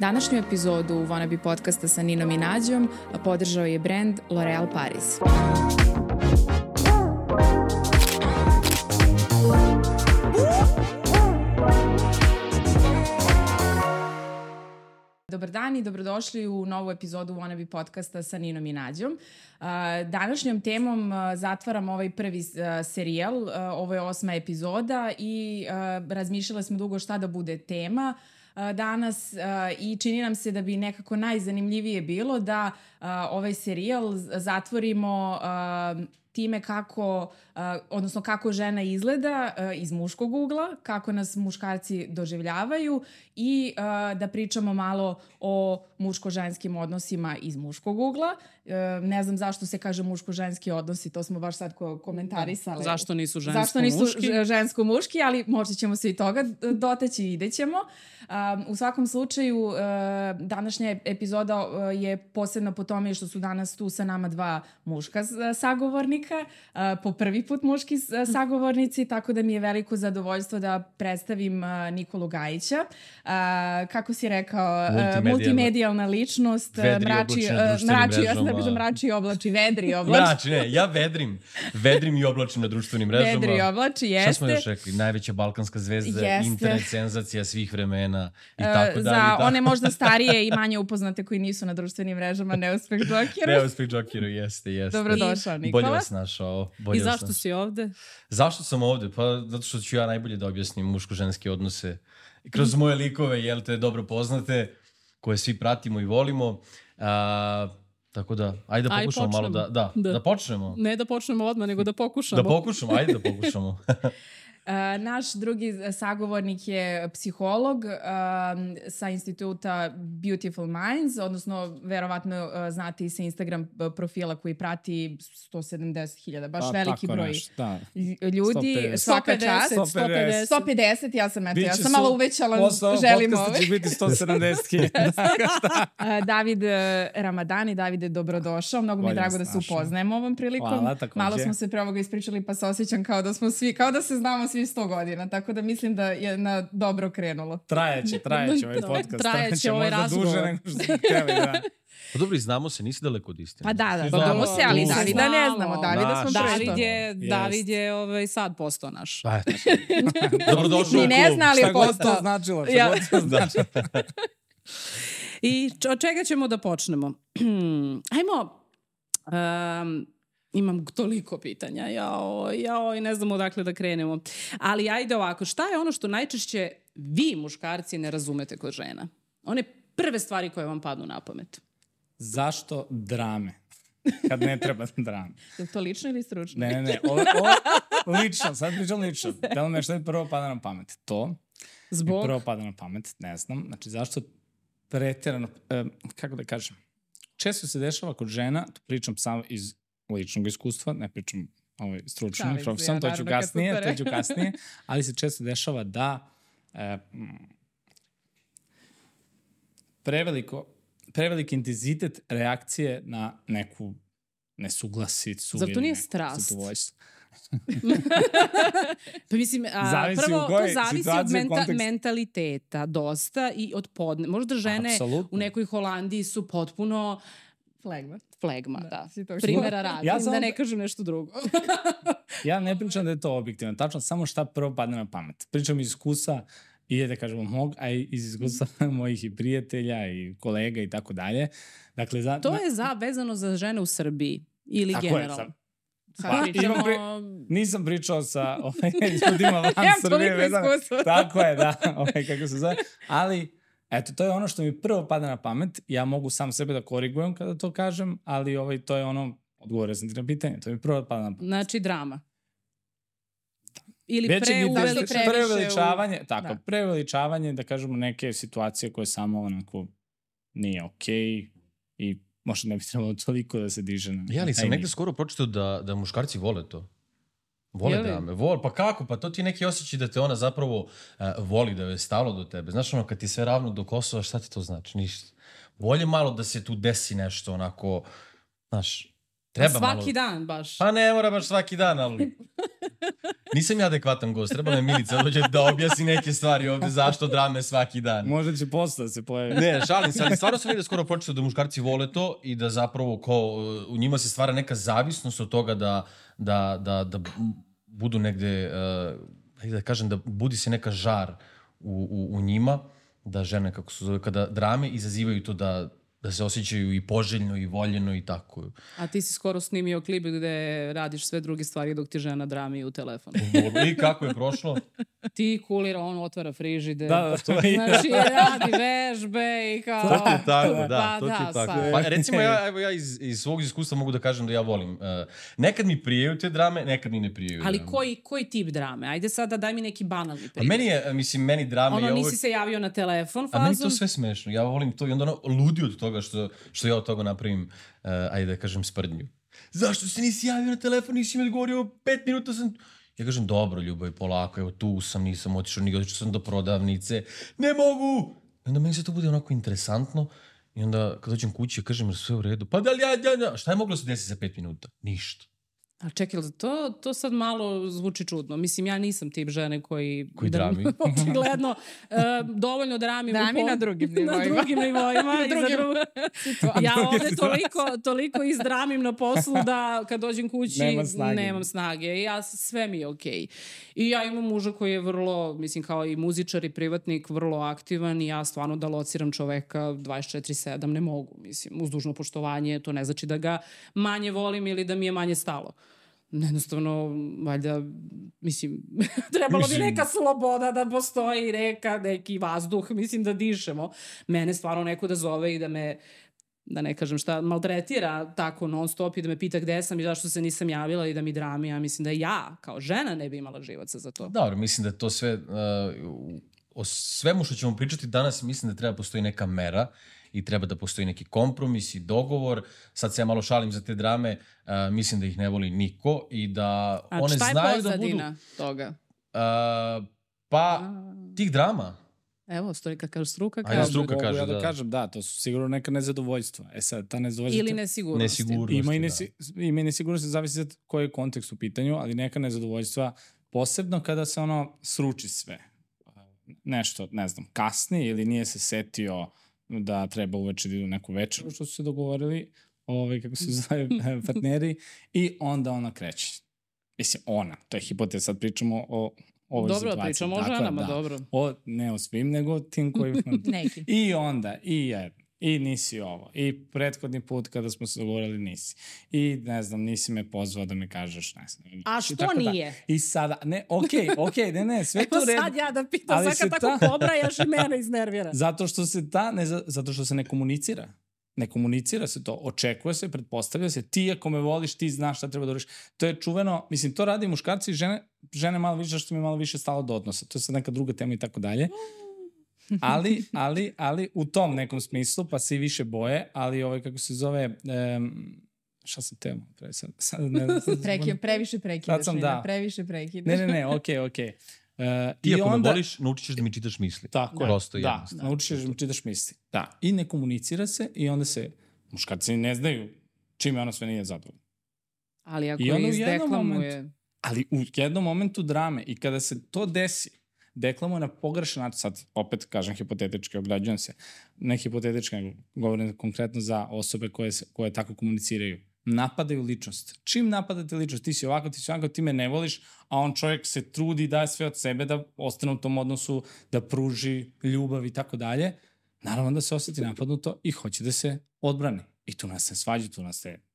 Današnju epizodu Wannabe podcasta sa Ninom i Nađom podržao je brand L'Oreal Paris. Dobar dan i dobrodošli u novu epizodu Wannabe podcasta sa Ninom i Nađom. Današnjom temom zatvaram ovaj prvi serijal, ovo je osma epizoda i razmišljala smo dugo šta da bude tema danas i čini nam se da bi nekako najzanimljivije bilo da ovaj serijal zatvorimo time kako, odnosno kako žena izgleda iz muškog ugla, kako nas muškarci doživljavaju i da pričamo malo o muško-ženskim odnosima iz muškog ugla. Ne znam zašto se kaže muško-ženski odnosi, to smo baš sad komentarisali. Da, zašto nisu žensko-muški? Zašto nisu žensko-muški, ali možda ćemo se i toga doteći i idećemo. U svakom slučaju, današnja epizoda je posebna po tome što su danas tu sa nama dva muška sagovornika, po prvi put muški sagovornici, tako da mi je veliko zadovoljstvo da predstavim Nikolu Gajića. Kako si rekao, multimedijalna, multimedijalna ličnost, Vedri mrači, mrači, ja sam da kažem mrači i oblači, vedri oblači. Mrači, ne, ja vedrim. Vedrim i oblačim na društvenim mrežama. Vedri i oblači, jeste. Šta smo još rekli? Najveća balkanska zvezda, Jeste. internet senzacija svih vremena i Uh, tako dalje. za i tako. one možda starije i manje upoznate koji nisu na društvenim mrežama, neuspeh Jokeru. Neuspeh Jokeru, jeste, jeste. Dobrodošao, Bolje Nikola. vas našao. Bolje I vas zašto našao. si ovde? Zašto sam ovde? Pa zato što ću ja najbolje da objasnim muško-ženske odnose. Kroz moje likove, jel te, dobro poznate, koje svi pratimo i volimo. A, tako da, ajde da pokušamo malo da, počnemo. da, da, Da. da počnemo. Ne da počnemo odmah, nego da pokušamo. Da pokušamo, ajde da pokušamo. Uh, naš drugi sagovornik je psiholog um, sa instituta Beautiful Minds, odnosno verovatno uh, znate i sa Instagram profila koji prati 170.000, baš Pa, veliki broj nešto, da. lj- ljudi, 150. svaka čast. 150. 150, ja sam, eto, ja sam malo uvećala, Posle želim ove. će biti 170.000. Uh, David uh, Ramadani, Davide, dobrodošao. Mnogo mi je Bolje drago da se upoznajemo ovom prilikom. Hvala, takođe. Malo smo se pre ovoga ispričali pa se osjećam kao da smo svi, kao da se znamo svi 100 godina, tako da mislim da je na dobro krenulo. Trajeće, trajeće ovaj podcast. Trajeće ovaj možda razgovor. duže nego što smo da. Pa dobro, i znamo se, nisi daleko od istine. Pa da, da, Svi znamo znamo. se, ali Davida ne znamo. Davida smo Naš. pre David je. David je ovaj, sad postao naš. Pa, eto. Dobrodošao Ni u ne klub. zna, ali je Šta god to postao. značilo, šta Ja. god to značilo. I od čega ćemo da počnemo? Ajmo, um, imam toliko pitanja, jao, jao, i ne znam odakle da krenemo. Ali ajde ovako, šta je ono što najčešće vi, muškarci, ne razumete kod žena? One prve stvari koje vam padnu na pamet. Zašto drame? Kad ne treba drame. Je li to lično ili stručno? Ne, ne, ne. Ovo, ovo, lično, sad pričam lično. Da li me šta mi prvo pada na pamet? To. Zbog? prvo pada na pamet, ne znam. Znači, zašto preterano, e, kako da kažem, često se dešava kod žena, to pričam samo iz ličnog iskustva, ne pričam ovaj, stručno, se, profesionalno, ja, to ću kasnije, to ću kasnije, ali se često dešava da e, mm, preveliko, prevelik intenzitet reakcije na neku nesuglasicu. Zar to ili nije strast? Pa mislim, a, Zavisi prvo to zavisi od menta, mentaliteta dosta i od podne. Možda žene Apsolutno. u nekoj Holandiji su potpuno Flegma. Flegma, da. Da, Primera radi, Ja samo da ne kažem nešto drugo. Ja ne pričam da je to objektivno, tačno samo šta prvo padne na pamet. Pričam iz iskusa i da kažemo mog, a iz iskustva mojih i prijatelja i kolega i tako dalje. Dakle, za, to je za, vezano za žene u Srbiji ili Tako je, generalno. sad- Sad Pa, pričamo- pri- Nisam pričao sa ovaj, ljudima van Srbije. toliko vezano- iskustva. Tako je, da, ovaj, kako se zove. Ali, eto, to je ono što mi prvo pada na pamet. Ja mogu sam sebe da korigujem kada to kažem, ali ovaj, to je ono, odgovorio sam ti na pitanje, to mi prvo pada na pamet. Znači drama. Ili Veće pre previše preveličavanje, tako, da. da. preveličavanje, da kažemo, neke situacije koje samo onako nije okej i možda ne bi trebalo toliko da se diže na Ja, ali sam negde skoro pročitao da, da muškarci vole to. Vole Je li? drame. Vole, pa kako? Pa to ti neki osjećaj da te ona zapravo uh, voli, da je stalo do tebe. Znaš ono, kad ti sve ravno do Kosova, šta ti to znači? Ništa. Bolje malo da se tu desi nešto onako, znaš, Treba svaki malo... dan baš. Pa ne mora baš svaki dan, ali... Nisam ja adekvatan gost, treba me Milica dođe da objasni neke stvari ovde, zašto drame svaki dan. Možda će posle da se pojavi. Ne, šalim se, ali stvarno sam vidio skoro počeo da muškarci vole to i da zapravo ko, u njima se stvara neka zavisnost od toga da, da, da, da budu negde, uh, da kažem, da budi se neka žar u, u, u njima, da žene, kako se zove, kada drame izazivaju to da da se osjećaju i poželjno i voljeno i tako. A ti si skoro snimio klip gde radiš sve druge stvari dok ti žena drami u telefonu. I kako je prošlo? ti kulira, on otvara frižide. Da, da, to je. Znači, radi vežbe i kao... To ti je tako, da, Pa to ti da, je tako. sad. Pa recimo ja, evo ja iz, iz svog iskustva mogu da kažem da ja volim. Uh, nekad mi prijeju te drame, nekad mi ne prijeju. Ali drame. koji, koji tip drame? Ajde sada daj mi neki banalni Pa primjer. meni je, mislim, meni drama ono, je nisi uvek... se javio na telefon A meni to fazom. sve smešno. Ja volim to i onda ono ludi od toga što, što ja od toga napravim, uh, ajde da kažem, sprdnju. Zašto se nisi javio na telefon, nisi mi odgovorio, pet minuta sam... Ja kažem, dobro, ljubav, polako, evo tu sam, nisam otišao, ni otišao sam do prodavnice. Ne mogu! I onda meni se to bude onako interesantno. I onda kad dođem kući, ja kažem, sve u redu? Pa da li ja, ja, ja, šta je moglo se desiti za pet minuta? Ništa. A čekaj, to, to sad malo zvuči čudno. Mislim, ja nisam tip žene koji... Koji drami. Očigledno, uh, dovoljno dramim. u Drami pol- na drugim Na nivoima. drugim nivoima. Na drugim drugu- ja ovde toliko, toliko izdramim na poslu da kad dođem kući Nema snage. nemam snage. I ja, sve mi je okej. I ja imam muža koji je vrlo, mislim kao i muzičar i privatnik, vrlo aktivan i ja stvarno da lociram čoveka 24-7 ne mogu. Mislim, uz dužno poštovanje, to ne znači da ga manje volim ili da mi je manje stalo. Jednostavno, valjda, mislim, trebalo bi Mislim- neka sloboda da postoji, neka, neki vazduh, mislim da dišemo. Mene stvarno neko da zove i da me da ne kažem šta, maltretira tako non stop i da me pita gde sam i zašto se nisam javila i da mi drami, ja mislim da ja kao žena ne bi imala živaca za to. Dobro, mislim da to sve, uh, o svemu što ćemo pričati danas, mislim da treba postoji neka mera i treba da postoji neki kompromis i dogovor. Sad se ja malo šalim za te drame, uh, mislim da ih ne voli niko i da A one šta je znaju da budu... pozadina toga? Uh, pa, tih drama. Evo, stoji kad kaže struka, Ajde, kaže. struka Mogu kaže, ja da. da. kažem, da, to su sigurno neka nezadovoljstva. E sad, ta nezadovoljstva... Ili nesigurnosti. Nesigurnosti. Ima i, da. nesi, ima i nesigurnosti, zavisi od koji je kontekst u pitanju, ali neka nezadovoljstva, posebno kada se ono sruči sve. Nešto, ne znam, kasni ili nije se setio da treba uveče da idu neku večeru, što su se dogovorili, ovaj, kako se zove, partneri, i onda ona kreće. Mislim, ona, to je hipoteza, sad pričamo o ovoj Dobro, situaciji. pričamo o je, ženama, da. dobro. O, ne o svim, nego tim koji... Neki. I onda, i jedno, i nisi ovo, i prethodni put kada smo se dogovorili nisi. I ne znam, nisi me pozvao da mi kažeš, ne znam. A I što tako da. nije? I sada, ne, okej, okay, okej, okay, ne, ne, sve to Evo u redu. sad ja da pitam, Ali sad kad tako ta- pobrajaš i mene iznervira. Zato što se ta, ne, za- zato što se ne komunicira. Ne komunicira se to, očekuje se, pretpostavlja se, ti ako me voliš, ti znaš šta treba da uriš. To je čuveno, mislim, to radi muškarci i žene, žene malo više, što mi je malo više stalo do odnosa. To je sad neka druga tema i tako dalje. Ali, ali, ali u tom nekom smislu, pa se i više boje, ali ovaj, kako se zove, um, šta sam teo? Pre, sad, sad ne, sad, Preki, previše prekidaš, Sad sam, da. previše prekidaš. ne, ne, ne, okej, okay, okej. Okay. Uh, Ti I ako onda, me voliš, naučit ćeš da mi čitaš misli. Tako je. Prosto da, jednostavno. da, naučiš da čitaš misli. Da, i ne komunicira se i onda se, muškarci ne znaju čime ona sve nije zadovoljna. Ali ako I je izdeklamuje... Ali u jednom momentu drame i kada se to desi, deklamuje na pogrešan način, sad opet kažem hipotetički, ograđujem se, ne hipotetički, nego govorim konkretno za osobe koje, se, koje tako komuniciraju, napadaju ličnost. Čim napadate ličnost, ti si ovako, ti si ovako, ti me ne voliš, a on čovjek se trudi i daje sve od sebe da ostane u tom odnosu, da pruži ljubav i tako dalje, naravno da se osjeti napadnuto i hoće da se odbrani. I tu nas se svađa, tu nas se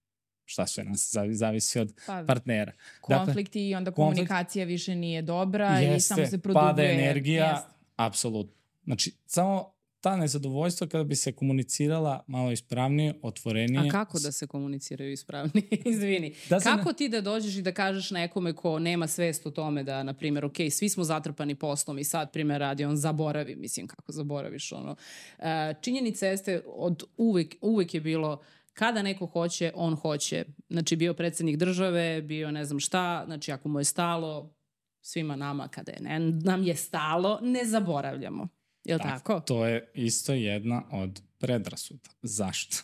šta sve nas zavi- zavisi od Pa, partnera. Dakle, konflikti i onda konflikt- komunikacija više nije dobra i samo se produbljuje. pada energija, Jeste. apsolutno. Znači, samo ta nezadovoljstva kada bi se komunicirala malo ispravnije, otvorenije. A kako da se komuniciraju ispravni? Izvini. Da kako ti da dođeš i da kažeš nekome ko nema svest o tome da, na primjer, ok, svi smo zatrpani poslom i sad, primjer radi, on zaboravi, mislim, kako zaboraviš, ono. E, činjenica jeste, od uvek, uvek je bilo kada neko hoće, on hoće. Znači, bio predsednik države, bio ne znam šta, znači, ako mu je stalo, svima nama kada je ne, nam je stalo, ne zaboravljamo. Je li tako? To je isto jedna od predrasuda. Zašto?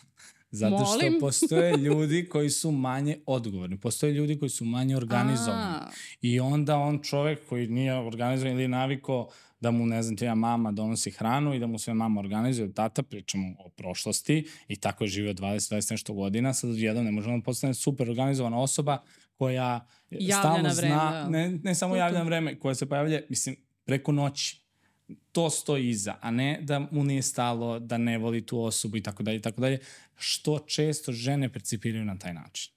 Zato što Molim? postoje ljudi koji su manje odgovorni, postoje ljudi koji su manje organizovani. A, I onda on čovek koji nije organizovan ili naviko da mu, ne znam, tija mama donosi hranu i da mu sve mama organizuje, tata, pričamo o prošlosti i tako je živio 20-20 nešto godina, sad jedan ne može on postane super organizovana osoba koja stalno vreme, zna, da. ne, ne samo javlja na vreme, koja se pojavlja, mislim, preko noći. To stoji iza, a ne da mu nije stalo, da ne voli tu osobu i tako dalje i tako dalje, što često žene percipiraju na taj način.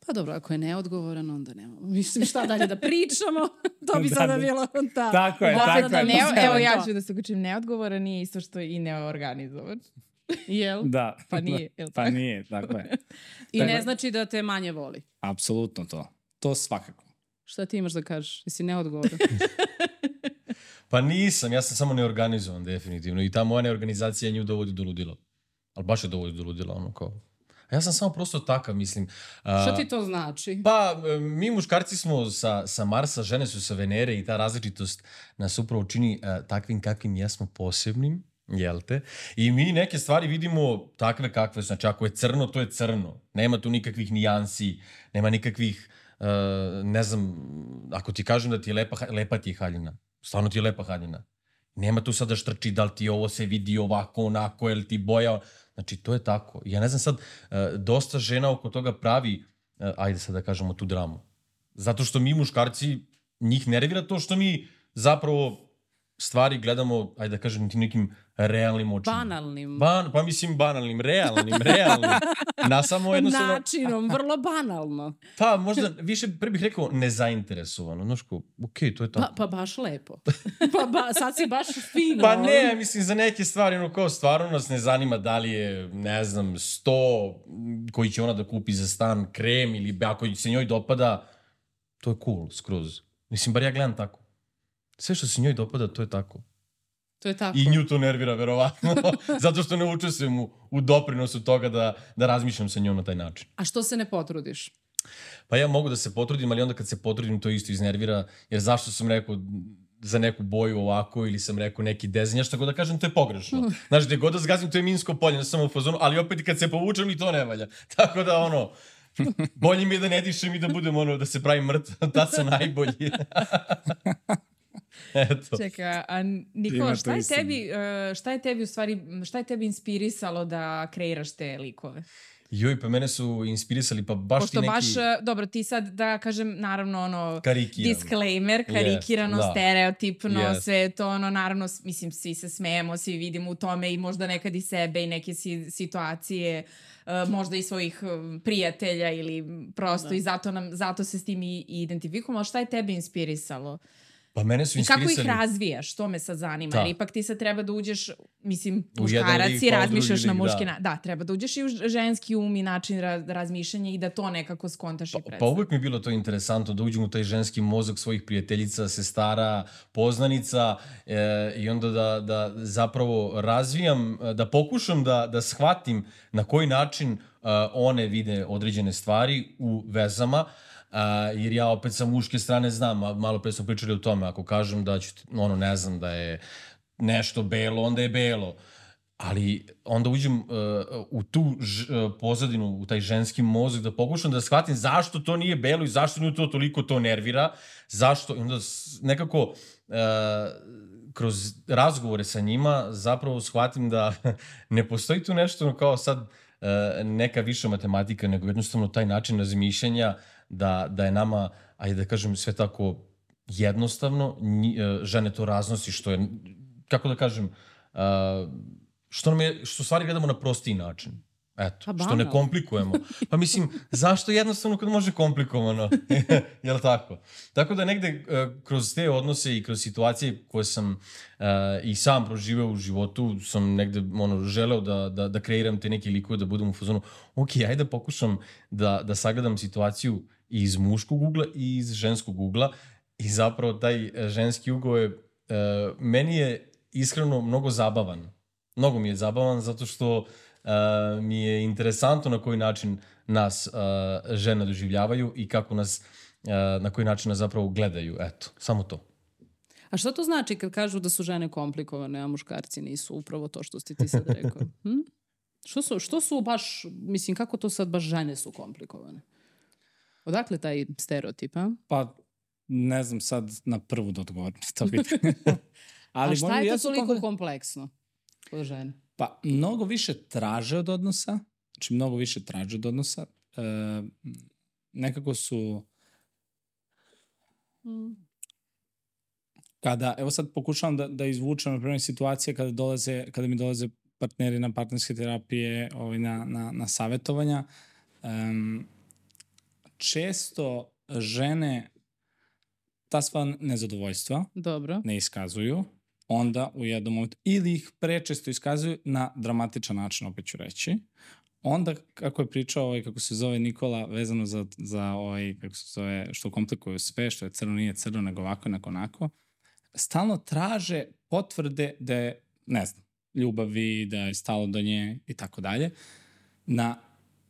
Pa dobro, ako je neodgovoran, onda nema. Mislim, šta dalje da pričamo? to bi Da, sada da. bilo ta... Tako je, Opet tako da je. ne- evo ja to. ću da se uključim neodgovoran nije isto što i neorganizovan. Jel? Da. Pa nije, jel Pa tako? nije, tako je. I Tako ne je. znači da te manje voli. Apsolutno to. To svakako. Šta ti imaš da kažeš? Jesi neodgovoran? Pa nisam, ja sam samo neorganizovan definitivno i ta moja neorganizacija nju dovodi do ludila. Ali baš je dovodi do ludila, ono kao... A ja sam samo prosto takav, mislim. A, Šta ti to znači? Pa, mi muškarci smo sa, sa Marsa, žene su sa Venere i ta različitost nas upravo čini uh, takvim kakvim jesmo posebnim, jel te? I mi neke stvari vidimo takve kakve su. Znači, ako je crno, to je crno. Nema tu nikakvih nijansi, nema nikakvih, uh, ne znam, ako ti kažem da ti je lepa, lepa ti je haljina, stvarno ti je lepa haljina. Nema tu sada štrči da li ti ovo se vidi ovako, onako, jel ti boja... Znači, to je tako. Ja ne znam sad, uh, dosta žena oko toga pravi, uh, ajde sad da kažemo, tu dramu. Zato što mi muškarci, njih nervira to što mi zapravo stvari gledamo, ajde da kažem, tim nekim realnim očima. Banalnim Ban, pa mislim banalnim, realnim, realnim. Na samo jednostavno... načinom, vrlo banalno. Pa možda više, pre bih rekao, nezainteresovano. Znaš ko, okej, to je tako. Pa, pa baš lepo. Pa ba, sad si baš fino. Pa ne, mislim, za neke stvari, ono kao, stvarno nas ne zanima da li je, ne znam, sto koji će ona da kupi za stan, krem ili ako se njoj dopada, to je cool, skroz. Mislim, bar ja gledam tako. Sve što se njoj dopada, to je tako. To je tako. I nju to nervira, verovatno, zato što ne učestvujem u, u doprinosu toga da, da razmišljam sa njom na taj način. A što se ne potrudiš? Pa ja mogu da se potrudim, ali onda kad se potrudim to isto iznervira, jer zašto sam rekao za neku boju ovako ili sam rekao neki dezin, ja šta god da kažem, to je pogrešno. Znaš, gde god da zgazim, to je minsko polje, ne sam u fazonu, ali opet kad se povučem i to ne valja. Tako da, ono, bolje mi je da ne dišem i da budem, ono, da se pravim mrtav, tad sam najbolji. Eto. Čekaj, a Nikola, šta je, tebi, e, šta je tebi u stvari, šta je tebi inspirisalo da kreiraš te likove? Joj, pa mene su inspirisali, pa baš Pošto ti neki... baš, e, dobro, ti sad da kažem, naravno, ono, Karikiram. disclaimer, karikirano, Jest, da. stereotipno, Jest. sve to ono, naravno, mislim, svi se smejemo, svi vidimo u tome i možda nekad i sebe i neke si, situacije, e, možda i svojih prijatelja ili prosto Da. i zato, nam, zato se s tim i, i identifikujemo, ali šta je tebi inspirisalo? Pa mene su I kako inspirisali... ih razvijaš, to me sad zanima. Da. Jer ipak ti sad treba da uđeš, mislim, muškarac i razmišljaš na muški da. na... Da, treba da uđeš i u ženski um i način ra razmišljanja i da to nekako skontaš i Pa, predstaviš. pa uvek mi je bilo to interesantno da uđem u taj ženski mozak svojih prijateljica, sestara, poznanica e, i onda da, da zapravo razvijam, da pokušam da, da shvatim na koji način e, one vide određene stvari u vezama, a, jer ja opet sa muške strane znam, malo pre smo pričali o tome, ako kažem da ću, ono, ne znam, da je nešto belo, onda je belo. Ali onda uđem uh, u tu ž, uh, pozadinu, u taj ženski mozak, da pokušam da shvatim zašto to nije belo i zašto nju to toliko to nervira, zašto, i onda nekako uh, kroz razgovore sa njima zapravo shvatim da ne postoji tu nešto kao sad uh, neka viša matematika, nego jednostavno taj način razmišljanja da, da je nama, ajde da kažem, sve tako jednostavno, nji, uh, žene to raznosi, što je, kako da kažem, uh, što nam je, što stvari gledamo na prostiji način. Eto, Pa što ne komplikujemo. Pa mislim, zašto jednostavno kad može komplikovano? Jel tako? Tako da negde uh, kroz te odnose i kroz situacije koje sam uh, i sam proživeo u životu, sam negde ono, želeo da, da, da kreiram te neke likove, da budem u fazonu, ok, ajde da pokušam da, da sagledam situaciju i iz muškog ugla i iz ženskog ugla i zapravo taj e, ženski ugao je, uh, meni je iskreno mnogo zabavan. Mnogo mi je zabavan zato što uh, mi je interesantno na koji način nas uh, žene doživljavaju i kako nas, uh, na koji način nas zapravo gledaju. Eto, samo to. A šta to znači kad kažu da su žene komplikovane, a muškarci nisu? Upravo to što si ti sad rekao. Hm? Što su, što su baš, mislim, kako to sad baš žene su komplikovane? Odakle taj stereotip, a? Pa, ne znam sad na prvu da odgovorim na to pitanje. Ali A šta je to toliko kompleksno kod žene? Pa, mnogo više traže od odnosa. Znači, mnogo više traže od odnosa. E, nekako su... Kada, evo sad pokušavam da, da izvučem, na primjer, situacije kada, dolaze, kada mi dolaze partneri na partnerske terapije, ovaj, na, na, na savjetovanja, um, često žene ta sva nezadovoljstva Dobro. ne iskazuju, onda u jednom momentu, ili ih prečesto iskazuju na dramatičan način, opet ću reći, onda, kako je pričao, ovaj, kako se zove Nikola, vezano za, za ovaj, kako se zove, što komplikuju sve, što je crno, nije crno, nego ovako, nego onako, stalno traže potvrde da je, ne znam, ljubavi, da je stalo do nje i tako dalje, na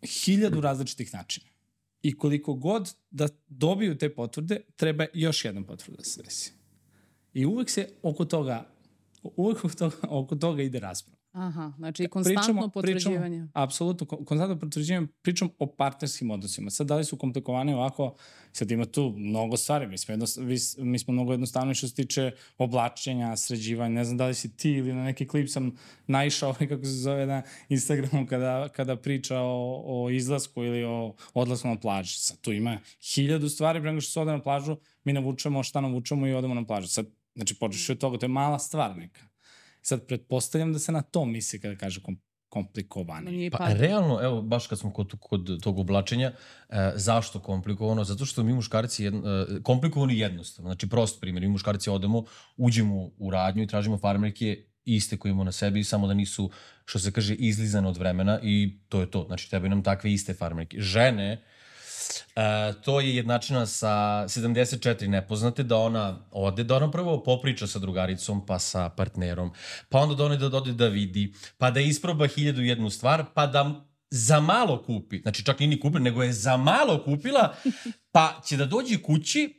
hiljadu različitih načina. I koliko god da dobiju te potvrde, treba još jedna potvrda da se desi. I uvek se oko toga, uvek oko toga, oko toga ide rasprava. Aha, znači konstantno potvrđivanje. Pričamo, apsolutno, kon- konstantno potvrđivanje, pričam o partnerskim odnosima. Sad, da li su komplikovane ovako, sad ima tu mnogo stvari, mi smo, jednost, mi, smo mnogo jednostavni što se tiče oblačenja, sređivanja, ne znam da li si ti ili na neki klip sam naišao, ovaj, kako se zove na Instagramu, kada, kada priča o, o izlasku ili o odlasku na plažu. Sad, tu ima hiljadu stvari, pre nego što se ode na plažu, mi navučemo šta navučemo i odemo na plažu. Sad, znači, počeš od toga, to je mala stvar neka. Sad, pretpostavljam da se na to misli kada kaže kom, komplikovani. Pa pa, realno, evo, baš kad smo kod, kod tog oblačenja, e, zašto komplikovano? Zato što mi muškarci, jedno, e, komplikovano i jednostavno. Znači, prost primjer, mi muškarci odemo, uđemo u radnju i tražimo farmerke iste koje imamo na sebi, samo da nisu, što se kaže, izlizane od vremena i to je to. Znači, trebaju nam takve iste farmerke. Žene, E, to je jednačina sa 74 nepoznate, da ona ode, da ona prvo popriča sa drugaricom, pa sa partnerom, pa onda da ona da ode da vidi, pa da isproba hiljadu jednu stvar, pa da za malo kupi, znači čak nije ni kupila, nego je za malo kupila, pa će da dođe kući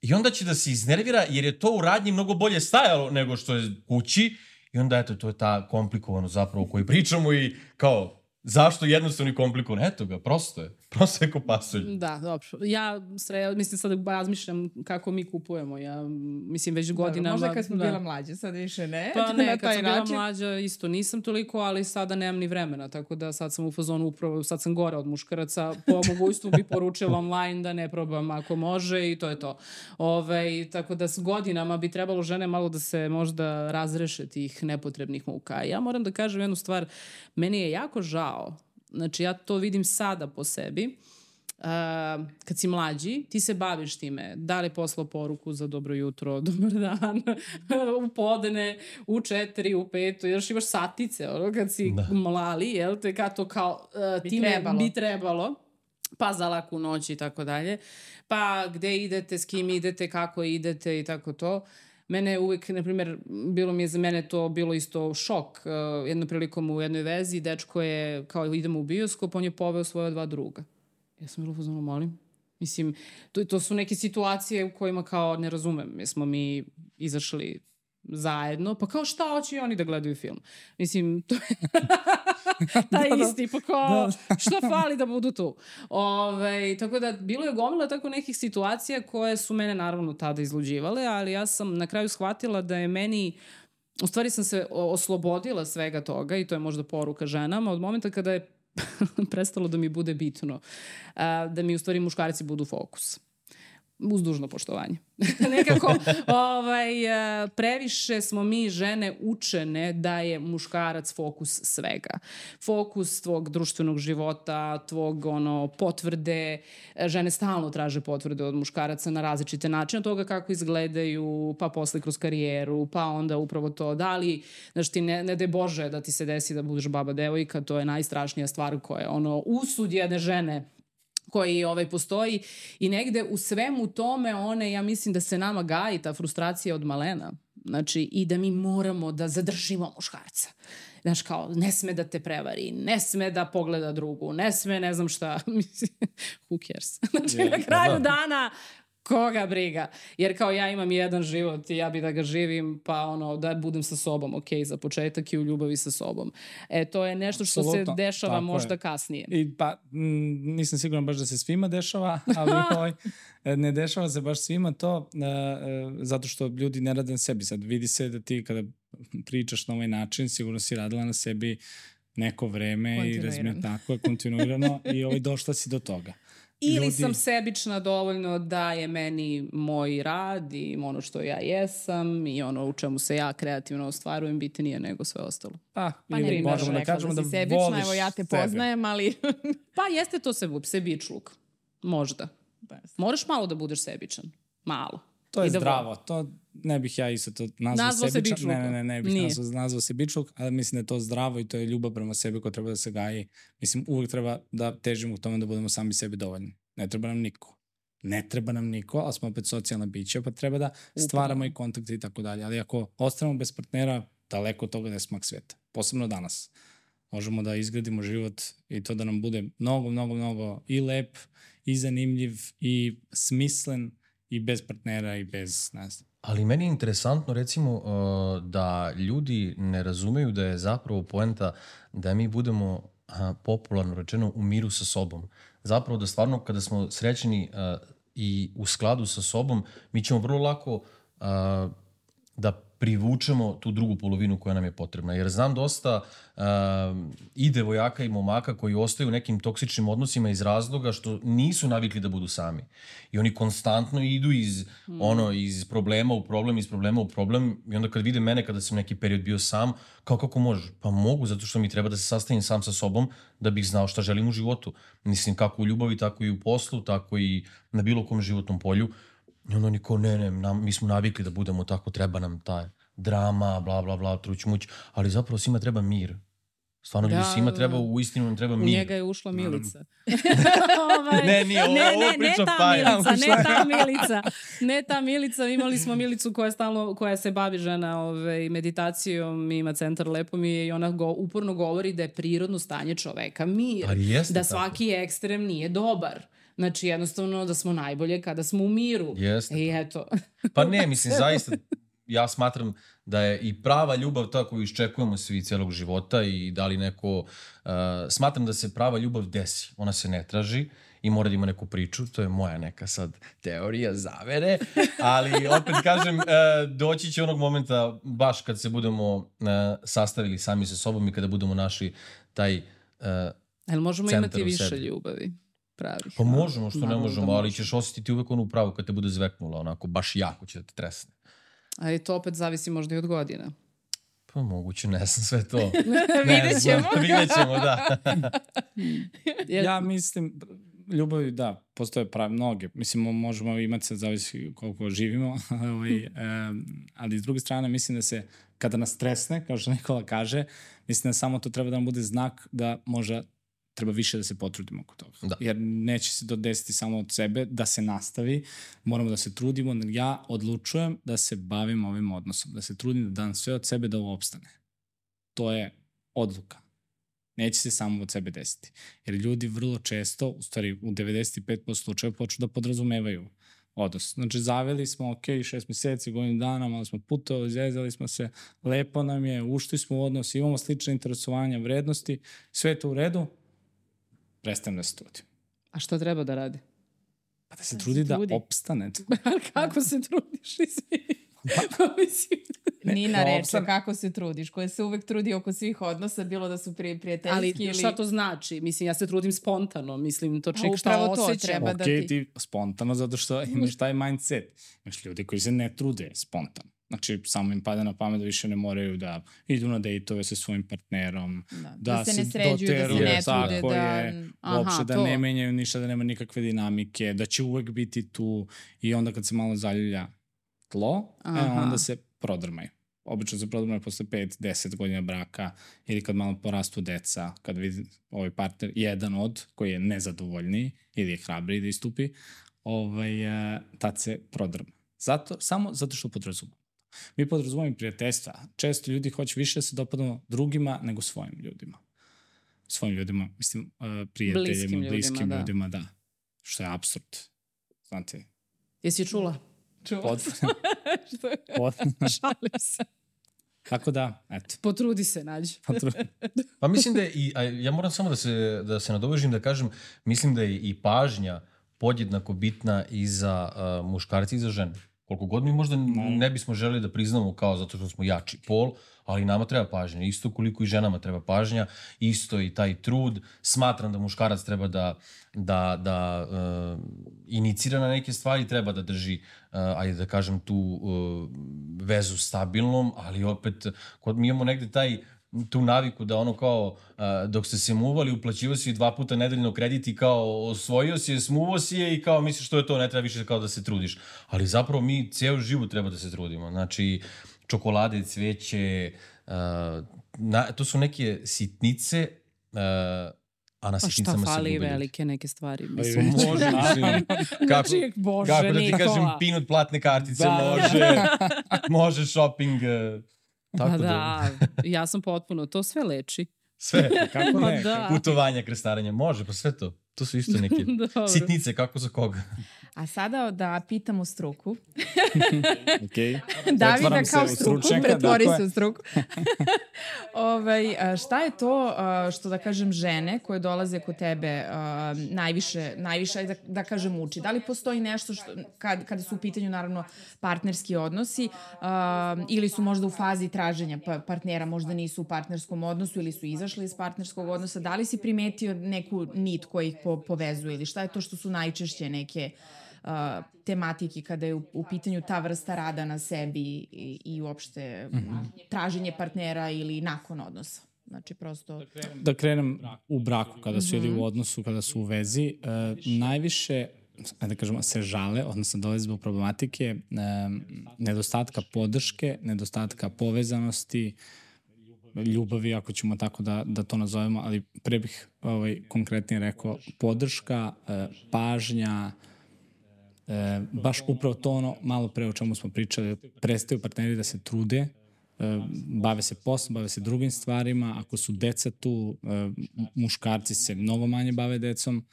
i onda će da se iznervira jer je to u radnji mnogo bolje stajalo nego što je kući i onda eto to je ta komplikovano zapravo o kojoj pričamo i kao zašto jednostavno i komplikovano, eto ga, prosto je, prosto je ko pasulj. Da, dobro. Ja sre, mislim sad razmišljam kako mi kupujemo. Ja mislim već godinama... Možda kad smo da. bila mlađe, sad više ne. Pa ne, kad sam bila način. mlađa isto nisam toliko, ali sada nemam ni vremena, tako da sad sam u fazonu upravo, sad sam gore od muškaraca, po mogućstvu bi poručila online da ne probam ako može i to je to. Ove, tako da s godinama bi trebalo žene malo da se možda razreše tih nepotrebnih muka. Ja moram da kažem jednu stvar, meni je jako žao, znači ja to vidim sada po sebi, Uh, kad si mlađi, ti se baviš time. Da li poslao poruku za dobro jutro, dobar dan, u podne, u četiri, u petu, još imaš satice, ono, kad si Da. mlali, jel te, kad to kao uh, Bi time trebalo. bi trebalo pa za laku noć i tako dalje, pa gde idete, s kim idete, kako idete i tako to. Mene je uvek, na primjer, bilo mi je za mene to bilo isto šok. Uh, jednom prilikom u jednoj vezi, dečko je, kao idemo u bioskop, on je poveo svoje dva druga. Ja sam u fazonu, molim. Mislim, to, to su neke situacije u kojima kao ne razumem. Jesmo mi izašli zajedno, pa kao šta hoće i oni da gledaju film. Mislim, to je taj Da, da. isti, pa kao šta fali da budu tu. Ove, tako da, bilo je gomila tako nekih situacija koje su mene naravno tada izluđivale, ali ja sam na kraju shvatila da je meni u stvari sam se oslobodila svega toga i to je možda poruka ženama od momenta kada je prestalo da mi bude bitno da mi u stvari muškarci budu fokus uz dužno poštovanje. Nekako ovaj, a, previše smo mi žene učene da je muškarac fokus svega. Fokus tvog društvenog života, tvog ono, potvrde. E, Žene stalno traže potvrde od muškaraca na različite načine od toga kako izgledaju, pa posle kroz karijeru, pa onda upravo to da li, znaš ti ne, ne de Bože da ti se desi da budeš baba devojka, to je najstrašnija stvar koja je ono usud jedne žene koji ovaj postoji i negde u svemu tome one, ja mislim da se nama gaji ta frustracija od malena. Znači, i da mi moramo da zadržimo muškarca. Znaš, kao, ne sme da te prevari, ne sme da pogleda drugu, ne sme ne znam šta. Who cares? Znači, Je, na kraju da. dana, koga briga. Jer kao ja imam jedan život i ja bi da ga živim, pa ono, da budem sa sobom, ok, za početak i u ljubavi sa sobom. E, to je nešto što Apsolutno, se dešava tako možda je. kasnije. I pa, m, nisam siguran baš da se svima dešava, ali ovaj, ne dešava se baš svima to, uh, uh, zato što ljudi ne rade na sebi. Sad vidi se da ti kada pričaš na ovaj način, sigurno si radila na sebi neko vreme i razmišlja tako je kontinuirano i ovaj, došla si do toga. Ili ljudi- sam sebična dovoljno da je meni moj rad i ono što ja jesam i ono u čemu se ja kreativno ostvarujem bitnije nego sve ostalo. Pa, Pa ne ili možemo da rekla kažemo da da, sebična, voliš evo ja te sebe. poznajem, ali... Pa jeste to se, sebičluk. Možda. Moraš malo da budeš sebičan. Malo. To je I da zdravo. To ne bih ja isto to nazvao, Nazvao sebičan. Ne, ne, ne, ne bih Nije. nazvao, nazvao sebičluk, ali mislim da je to zdravo i to je ljubav prema sebi koja treba da se gaji. Mislim, uvek treba da težimo k tome da budemo sami sebi dovoljni. Ne treba nam niko. Ne treba nam niko, ali smo opet socijalna bića, pa treba da stvaramo i kontakte i tako dalje. Ali ako ostanemo bez partnera, daleko od toga da je smak sveta. Posebno danas. Možemo da izgradimo život i to da nam bude mnogo, mnogo, mnogo i lep, i zanimljiv, i smislen, i bez partnera, i bez, znam, Ali meni je interesantno recimo uh, da ljudi ne razumeju da je zapravo poenta da mi budemo uh, popularno rečeno u miru sa sobom. Zapravo da stvarno kada smo srećeni uh, i u skladu sa sobom, mi ćemo vrlo lako da privučemo tu drugu polovinu koja nam je potrebna. Jer znam dosta uh, i devojaka i momaka koji ostaju u nekim toksičnim odnosima iz razloga što nisu navikli da budu sami. I oni konstantno idu iz, mm. ono, iz problema u problem, iz problema u problem i onda kad vide mene kada sam neki period bio sam, kao kako može? Pa mogu, zato što mi treba da se sastavim sam sa sobom da bih znao šta želim u životu. Mislim, kako u ljubavi, tako i u poslu, tako i na bilo kom životnom polju. I onda oni kao, ne, ne, nam, mi smo navikli da budemo tako, treba nam ta drama, bla, bla, bla, truć, muć, ali zapravo svima treba mir. Stvarno, Da, ljudi, svima da, treba, da. u istinu nam treba U mir. njega je ušla Milica. ovaj, Ne, nije, ovo- ne, ovo ne, ne ta. Milica, ne ta Milica. Ne ta Milica, imali smo Milicu koja, stalno, koja se bavi žena ovaj, meditacijom, ima centar lepo mi je i ona go, uporno govori da je prirodno stanje čoveka mir. Jeste da tako. svaki ekstrem nije dobar. Znači, jednostavno da smo najbolje kada smo u miru. Jeste I eto. Pa ne, mislim, zaista, ja smatram da je i prava ljubav ta koju iščekujemo svi celog života i da li neko... Uh, smatram da se prava ljubav desi. Ona se ne traži i mora da ima neku priču. To je moja neka sad teorija zavere. Ali opet kažem, uh, doći će onog momenta baš kad se budemo uh, sastavili sami sa sobom i kada budemo našli taj... Uh, Jel možemo Centar imati više ljubavi? Pravih. pa možemo, što ne da možemo, ali možemo. ćeš osjetiti uvek onu pravu kad te bude zveknula, onako, baš jako će da te tresne. Ali to opet zavisi možda i od godina. Pa moguće, ne znam sve to. Vidjet ćemo. Vidjet ćemo, da. Ja mislim, ljubavi, da, postoje pravi mnoge. Mislim, mo- možemo imati, sad zavisi koliko živimo, ovaj, um, ali s druge strane mislim da se, kada nas stresne, kao što Nikola kaže, mislim da samo to treba da nam bude znak da možda treba više da se potrudimo oko toga. Da. Jer neće se to desiti samo od sebe, da se nastavi, moramo da se trudimo, ja odlučujem da se bavim ovim odnosom, da se trudim da dam sve od sebe da ovo opstane. To je odluka. Neće se samo od sebe desiti. Jer ljudi vrlo često, u stvari u 95% slučajeva počnu da podrazumevaju odnos. Znači, zaveli smo, ok, šest meseci, godinu dana, malo smo putovali, zezali smo se, lepo nam je, ušli smo u odnos, imamo slične interesovanja, vrednosti, sve je to u redu, prestajem da se trudim. a što treba da radi? Pa da se trudi da trudi. opstane. Ali kako se trudiš? Izvini. Pa mislim... Nina to reče opstan- kako se trudiš, koja se uvek trudi oko svih odnosa, bilo da su pri, prijateljski Ali ili... šta to znači? Mislim, ja se trudim spontano. Mislim, to Pa čik šta upravo to osjećam. treba. ok, da ti- ti spontano zato što imaš taj mindset. Imaš ljudi koji se ne trude spontano. Znači, samo im pada na pamet da više ne moraju da idu na dejtove sa svojim partnerom, Da, da, da se ne sređuju, da se ne trude, tako da... je, Aha, uopšte da to. ne menjaju ništa, da nema nikakve dinamike, da će uvek biti tu i onda kad se malo zaljulja tlo, e, Aha. onda se prodrmaju. Obično se prodrmaju posle 5-10 godina braka ili kad malo porastu deca, kad vidi ovaj partner, jedan od koji je nezadovoljniji ili je hrabri da istupi, ovaj, e, tad se prodrma. Zato, samo zato što podrazumemo. Mi podrazumemo i prijateljstva. Često ljudi hoće više da se dopadamo drugima nego svojim ljudima. Svojim ljudima, mislim, uh, prijateljima, Bliskim bliskim, ljudima, ljudima, da. da. Što je absurd. Znate, Jesi je čula? Čuo. Pod, Što je? pod, Šalim se. tako da, eto. Potrudi se, nađi. potru- Pa mislim da je, i, a ja moram samo da se, da se nadovežim da kažem, mislim da je i pažnja podjednako bitna i za uh, muškarci i za žene. Koliko god mi možda ne bismo želeli da priznamo kao zato što smo jači pol, ali nama treba pažnja. Isto koliko i ženama treba pažnja, isto i taj trud. Smatram da muškarac treba da, da, da uh, inicira na neke stvari, treba da drži, uh, ajde da kažem, tu uh, vezu stabilnom, ali opet, kod mi imamo negde taj tu naviku da ono kao a, dok ste se muvali uplaćivao si dva puta nedeljno kredit i kao osvojio si je, smuvao si je i kao misliš što je to, ne treba više kao da se trudiš. Ali zapravo mi ceo život treba da se trudimo. Znači, čokolade, cveće, a, na, to su neke sitnice, a, a na Pa šta sitnicama se fali gube ljudi. velike neke stvari? Pa Mislim, veće. Može, mislim, kako, Znači, Bože, kako da ti Nikola. kažem, pinut platne kartice, Da, da, može, može shopping, e, tako Pa da, da, ja sam potpuno, to sve leči. sve. Kako ne? da. putovanja, krestarenja, može, pa sve to. To su isto neke sitnice, kako za koga. A sada da pitamo struku. Okay. Davida Pretvaram se kao struku, pretvori dakle. se u struku. ovaj, a, šta je to što da kažem žene koje dolaze kod tebe najviše, najviše da, da kažem uči? Da li postoji nešto što, kad, kada su u pitanju naravno partnerski odnosi ili su možda u fazi traženja pa, partnera, možda nisu u partnerskom odnosu ili su izašli iz partnerskog odnosa, da li si primetio neku nit koja ih po, povezuje ili šta je to što su najčešće neke uh, tematike kada je u, u pitanju ta vrsta rada na sebi i, i uopšte mm -hmm. traženje partnera ili nakon odnosa. Znači, prosto... da krenem u braku, kada su ili u odnosu, kada su u vezi, uh, najviše ajde da kažemo, se žale, odnosno dolaze zbog problematike um, nedostatka podrške, nedostatka povezanosti, ljubavi, ako ćemo tako da, da to nazovemo, ali pre bih ovaj, konkretnije rekao podrška, uh, pažnja, E, baš upravo to ono malo pre o čemu smo pričali, prestaju partneri da se trude, e, bave se poslom, bave se drugim stvarima, ako su deca tu, e, muškarci se mnogo manje bave decom,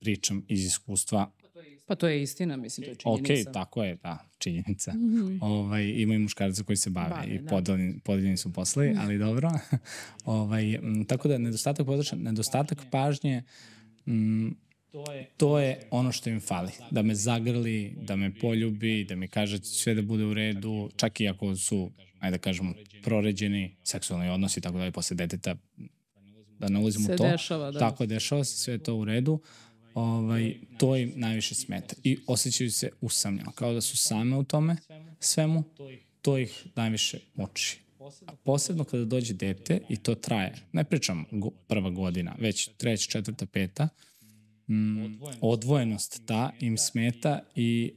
pričam iz iskustva, Pa to je istina, mislim, to je činjenica. ok, tako je, da, činjenica. Mm -hmm. ovaj, ima i muškarca koji se bave, Bave, i da. podeljeni, podeljeni su poslovi, ali dobro. ovaj, m, tako da nedostatak podrška, nedostatak pažnje, m, to je ono što im fali. Da me zagrli, da me poljubi, da mi kaže sve da bude u redu, čak i ako su, ajde da kažemo, proređeni seksualni odnosi, tako da je posle deteta da ne ulazimo Se u to. dešava, da. Tako, dešava se, sve je to u redu. Ovaj, to im najviše smeta. I osjećaju se usamljeno, kao da su same u tome svemu. To ih najviše muči. A posebno kada dođe dete i to traje, ne pričam go, prva godina, već treća, četvrta, peta, mm, odvojenost ta im smeta i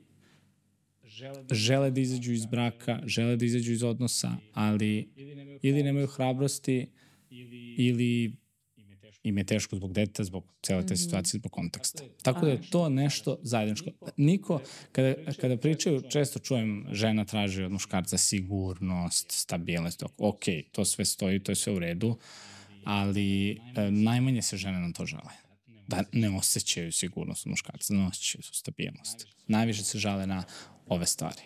žele da izađu iz braka, žele da izađu iz odnosa, ali ili nemaju hrabrosti ili im je teško zbog deteta, zbog cele te situacije, zbog konteksta. Tako da je to nešto zajedničko. Niko, kada, kada pričaju, često čujem žena traži od muškarca sigurnost, stabilnost, ok, to sve stoji, to je sve u redu, ali e, najmanje se žene na to žale. Da ne osjećaju sigurnost od muškarca, ne osjećaju su stabilnost. Najviše se žale na ove stvari.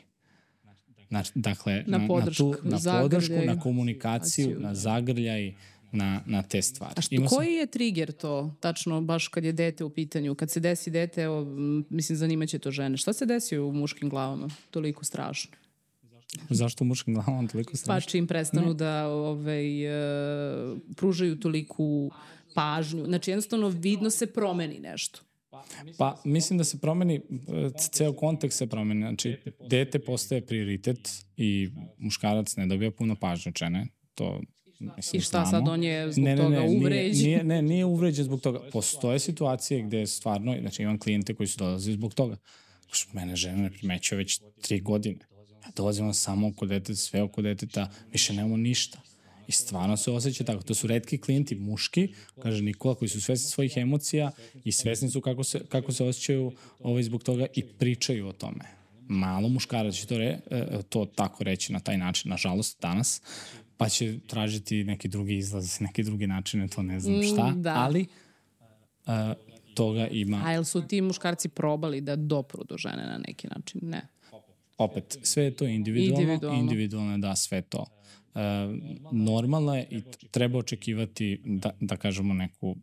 Znači, dakle, Na na, podršku, na, tu, na podršku, na komunikaciju, komunikaciju, na zagrljaj, na, na te stvari. A što, Imao sam- koji je trigger to, tačno, baš kad je dete u pitanju? Kad se desi dete, evo, mislim, zanimaće to žene. Šta se desi u muškim glavama? Toliko strašno. Zašto u muškim glavama toliko Pa strašno? čim prestanu da ovaj, e, pružaju toliku pažnju. Znači, jednostavno, vidno se promeni nešto. Pa, mislim da se promeni, e, ceo kontekst se promeni. Znači, dete postaje prioritet i muškarac ne dobija puno pažnje od žene. To, mislim, I šta znamo. sad, on je zbog ne, ne, toga ne, uvređen? Nije, nije, ne, nije uvređen zbog toga. Postoje situacije gde stvarno, znači imam klijente koji su dolazili zbog toga. Mene žena ne primećuje već tri godine. Ja dolazim samo oko deteta, sve oko deteta, više nemamo ništa. I stvarno se osjeća tako. To su redki klijenti, muški, kaže Nikola, koji su svesni svojih emocija i svesni su kako se, kako se osjećaju ovaj, zbog toga i pričaju o tome. Malo muškarac će to, re, e, to tako reći na taj način, nažalost, danas, pa će tražiti neki drugi izlaz, neke druge načine, to ne znam šta, Mm, da. ali uh, toga ima... A jel su ti muškarci probali da dopru do žene na neki način? Ne. opet, sve je to individualno, Individualno. individualno je da sve to. E, normalno je i treba očekivati da, da kažemo neku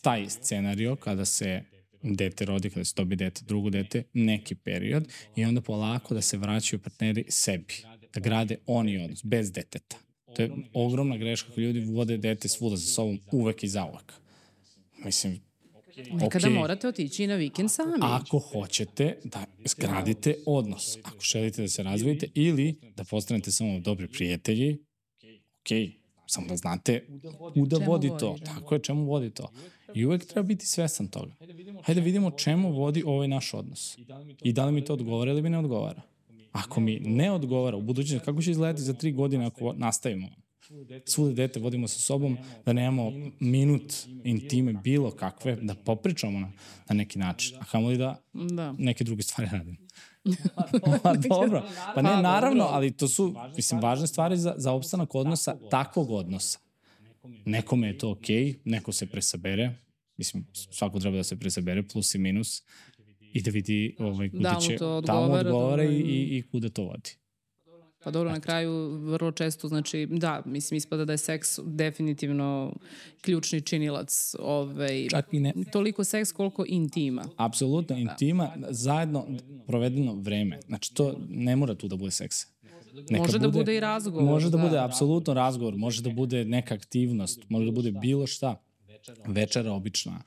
taj scenario kada se dete rodi, kada se dobi dete, drugo dete, neki period i onda polako da se vraćaju partneri sebi, da grade oni odnos, bez deteta. To je ogromna greška kada ljudi vode dete svuda za sobom uvek i zauvek. Mislim, Nekada okej. morate otići i na vikend sami. Ako hoćete da zgradite odnos, ako želite da se razvijete ili da postanete samo dobri prijatelji, ok, samo da znate kuda vodi to. da. Tako je, čemu vodi to. I uvek treba biti svesan toga. Hajde da vidimo čemu vodi ovaj naš odnos. I da li mi to odgovara ili mi ne odgovara. Ako mi ne odgovara u budućnosti, kako će izgledati za tri godine ako nastavimo? Svude dete vodimo sa sobom, da nemamo minut intime bilo kakve, da popričamo na, na neki način. A kamoli da Da. neke druge stvari radim. pa dobro, pa ne, naravno, ali to su, mislim, važne stvari za, za opstanak odnosa, takvog odnosa. Nekome je to okej, okay, neko se presabere, mislim, svako treba da se presabere, plus i minus, i da vidi ovaj, kuda Da će, to da mu odgovara, odgovara i, i, i kuda to vodi. Pa dobro, na kraju vrlo često, znači, da, mislim, ispada da je seks definitivno ključni činilac ovaj, Čak i ne, toliko seks koliko intima. apsolutno intima, zajedno provedeno vreme. Znači, to ne mora tu da bude seks. Neka Može da bude i razgovor, Može da, da. bude apsolutno razgovor, može da bude neka aktivnost, može da bude bilo šta. Večera obična,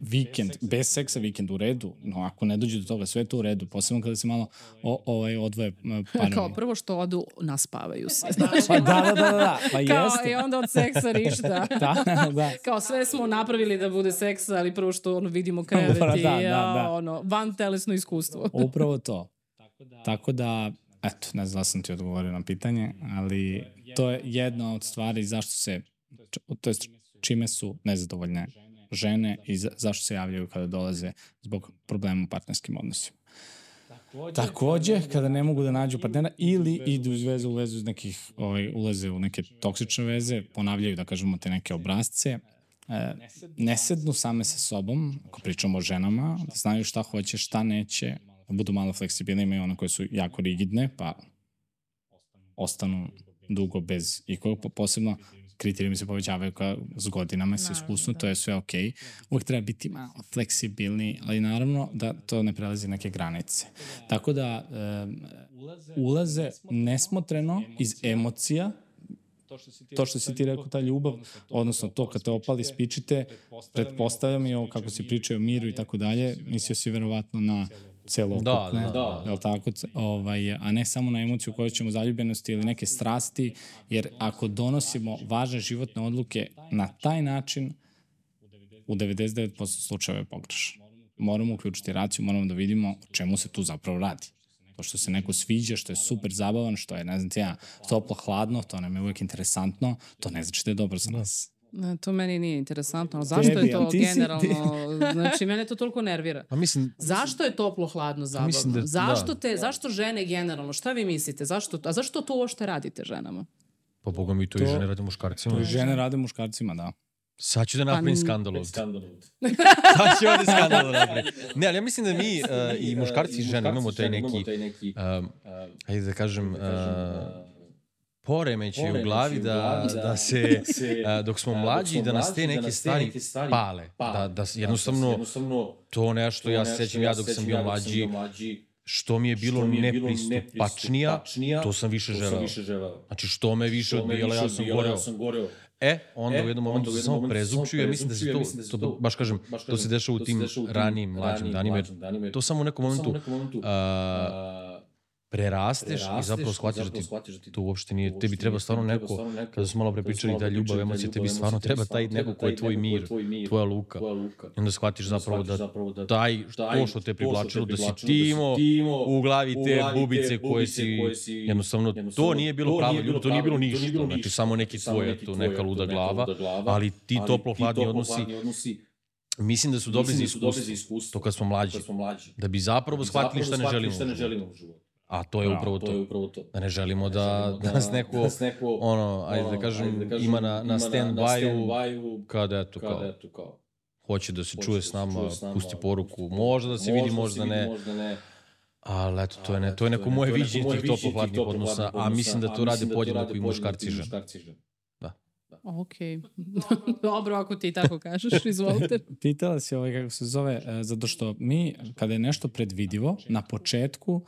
vikend, bez seksa vikend u redu, no ako ne dođe do toga, sve je to u redu, posebno kada se malo o, ovaj, odvoje parovi. Kao prvo što odu, naspavaju se. Pa da, da, da, da, pa Kao, jeste. i onda od seksa ništa. Da, da. Kao sve smo napravili da bude seksa, ali prvo što ono vidimo krevet Da, i da, ja, da. ono, van telesno iskustvo. Upravo to. Tako da, eto, ne znam da sam ti odgovorio na pitanje, ali to je jedna od stvari zašto se, to je čime su nezadovoljne žene i za, zašto se javljaju kada dolaze zbog problema u partnerskim odnosima. Takođe, kada ne mogu da nađu partnera ili idu iz veze u vezu iz nekih, ovaj, ulaze u neke toksične veze, ponavljaju, da kažemo, te neke obrazce, e, ne sednu same sa sobom, ako pričamo o ženama, da znaju šta hoće, šta neće, da budu malo fleksibilne, imaju one koje su jako rigidne, pa ostanu dugo bez ikog, po- posebno kriterijumi se povećavaju ka, s godinama, sa iskustvom, to je sve. Okay. Uvijek treba biti malo fleksibilni, ali naravno da to ne prelazi neke granice. Tako da um, ulaze nesmotreno iz emocija, to što si ti rekao, ta ljubav, odnosno to kad te opali spičite, pretpostavljam i ovo kako si pričao o miru i tako dalje, mislio si verovatno na celokupne, Da, da, da. jel tako, ovaj, a ne samo na emociju koju ćemo zaljubljenosti ili neke strasti, jer ako donosimo važne životne odluke na taj način, u 99% slučajeva je pogrešno. Moramo uključiti raciju, moramo da vidimo o čemu se tu zapravo radi. To što se neko sviđa, što je super zabavan, što je, ne znam ti ja, toplo, hladno, to nam je uvek interesantno, to ne znači da je dobro za nas. Ne, to meni nije interesantno, ali zašto Tebi, je to ti si- generalno, znači mene to toliko nervira. Pa mislim, Zašto je toplo hladno zabavno? mislim da- zašto da. te, zašto žene generalno, šta vi mislite? Zašto, a zašto to uopšte radite ženama? pa boga mi to, i To- žene rade muškarcima. To i žene rade muškarcima, da. Sad ću da napravim Pa, skandal ovde. Sad ću ovde skandal da napravim. Ne, ali ja mislim da mi uh, i muškarci i žene imamo taj neki, um, ajde da kažem, uh, poremećaj u glavi da, da se, uh, dok smo mlađi, da nas te neke stvari pale. Da, da jednostavno to nešto, ja se sećam ja dok sam bio mlađi, što mi je bilo nepristupačnija, to sam više želeo. Znači, što me više odbijala, ja sam goreo. E, onda u jednom momentu se samo prezupčio, ja mislim da se to, to, baš kažem, to se dešava u tim ranijim, mlađim danima, jer to samo u nekom momentu a, prerasteš i zapravo shvatiš da ti to uopšte nije, tebi treba stvarno neko, kada smo malo prepričali da ljubav, emocija, tebi stvarno treba taj neko ko je tvoj mir, tvoja luka. I onda shvatiš zapravo da taj, to što te privlačilo, da si ti imao u glavi te bubice koje si, jednostavno, to nije bilo pravo ljubav, to nije bilo ništa, znači samo neki tvoj, eto, neka luda glava, ali ti toplo-hladni odnosi, mislim da su dobri za iskustvo, to kad smo mlađi, da bi zapravo shvatili šta ne želimo u životu. A to je upravo to. Da ne želimo da, da nas neko, ono, ajde da kažem, ima na, na stand-by-u kada, eto, kao, hoće da se čuje s nama, pusti poruku, možda da se vidi, možda ne. Ali eto, to je, ne, to je neko moje viđenje tih toplo-hladnih odnosa, a mislim da to rade podjednako i muškarci i žene. Ok. Dobro, ako ti tako kažeš, izvolite. Pitala si ovaj kako se zove, e, zato što mi, kada je nešto predvidivo, na početku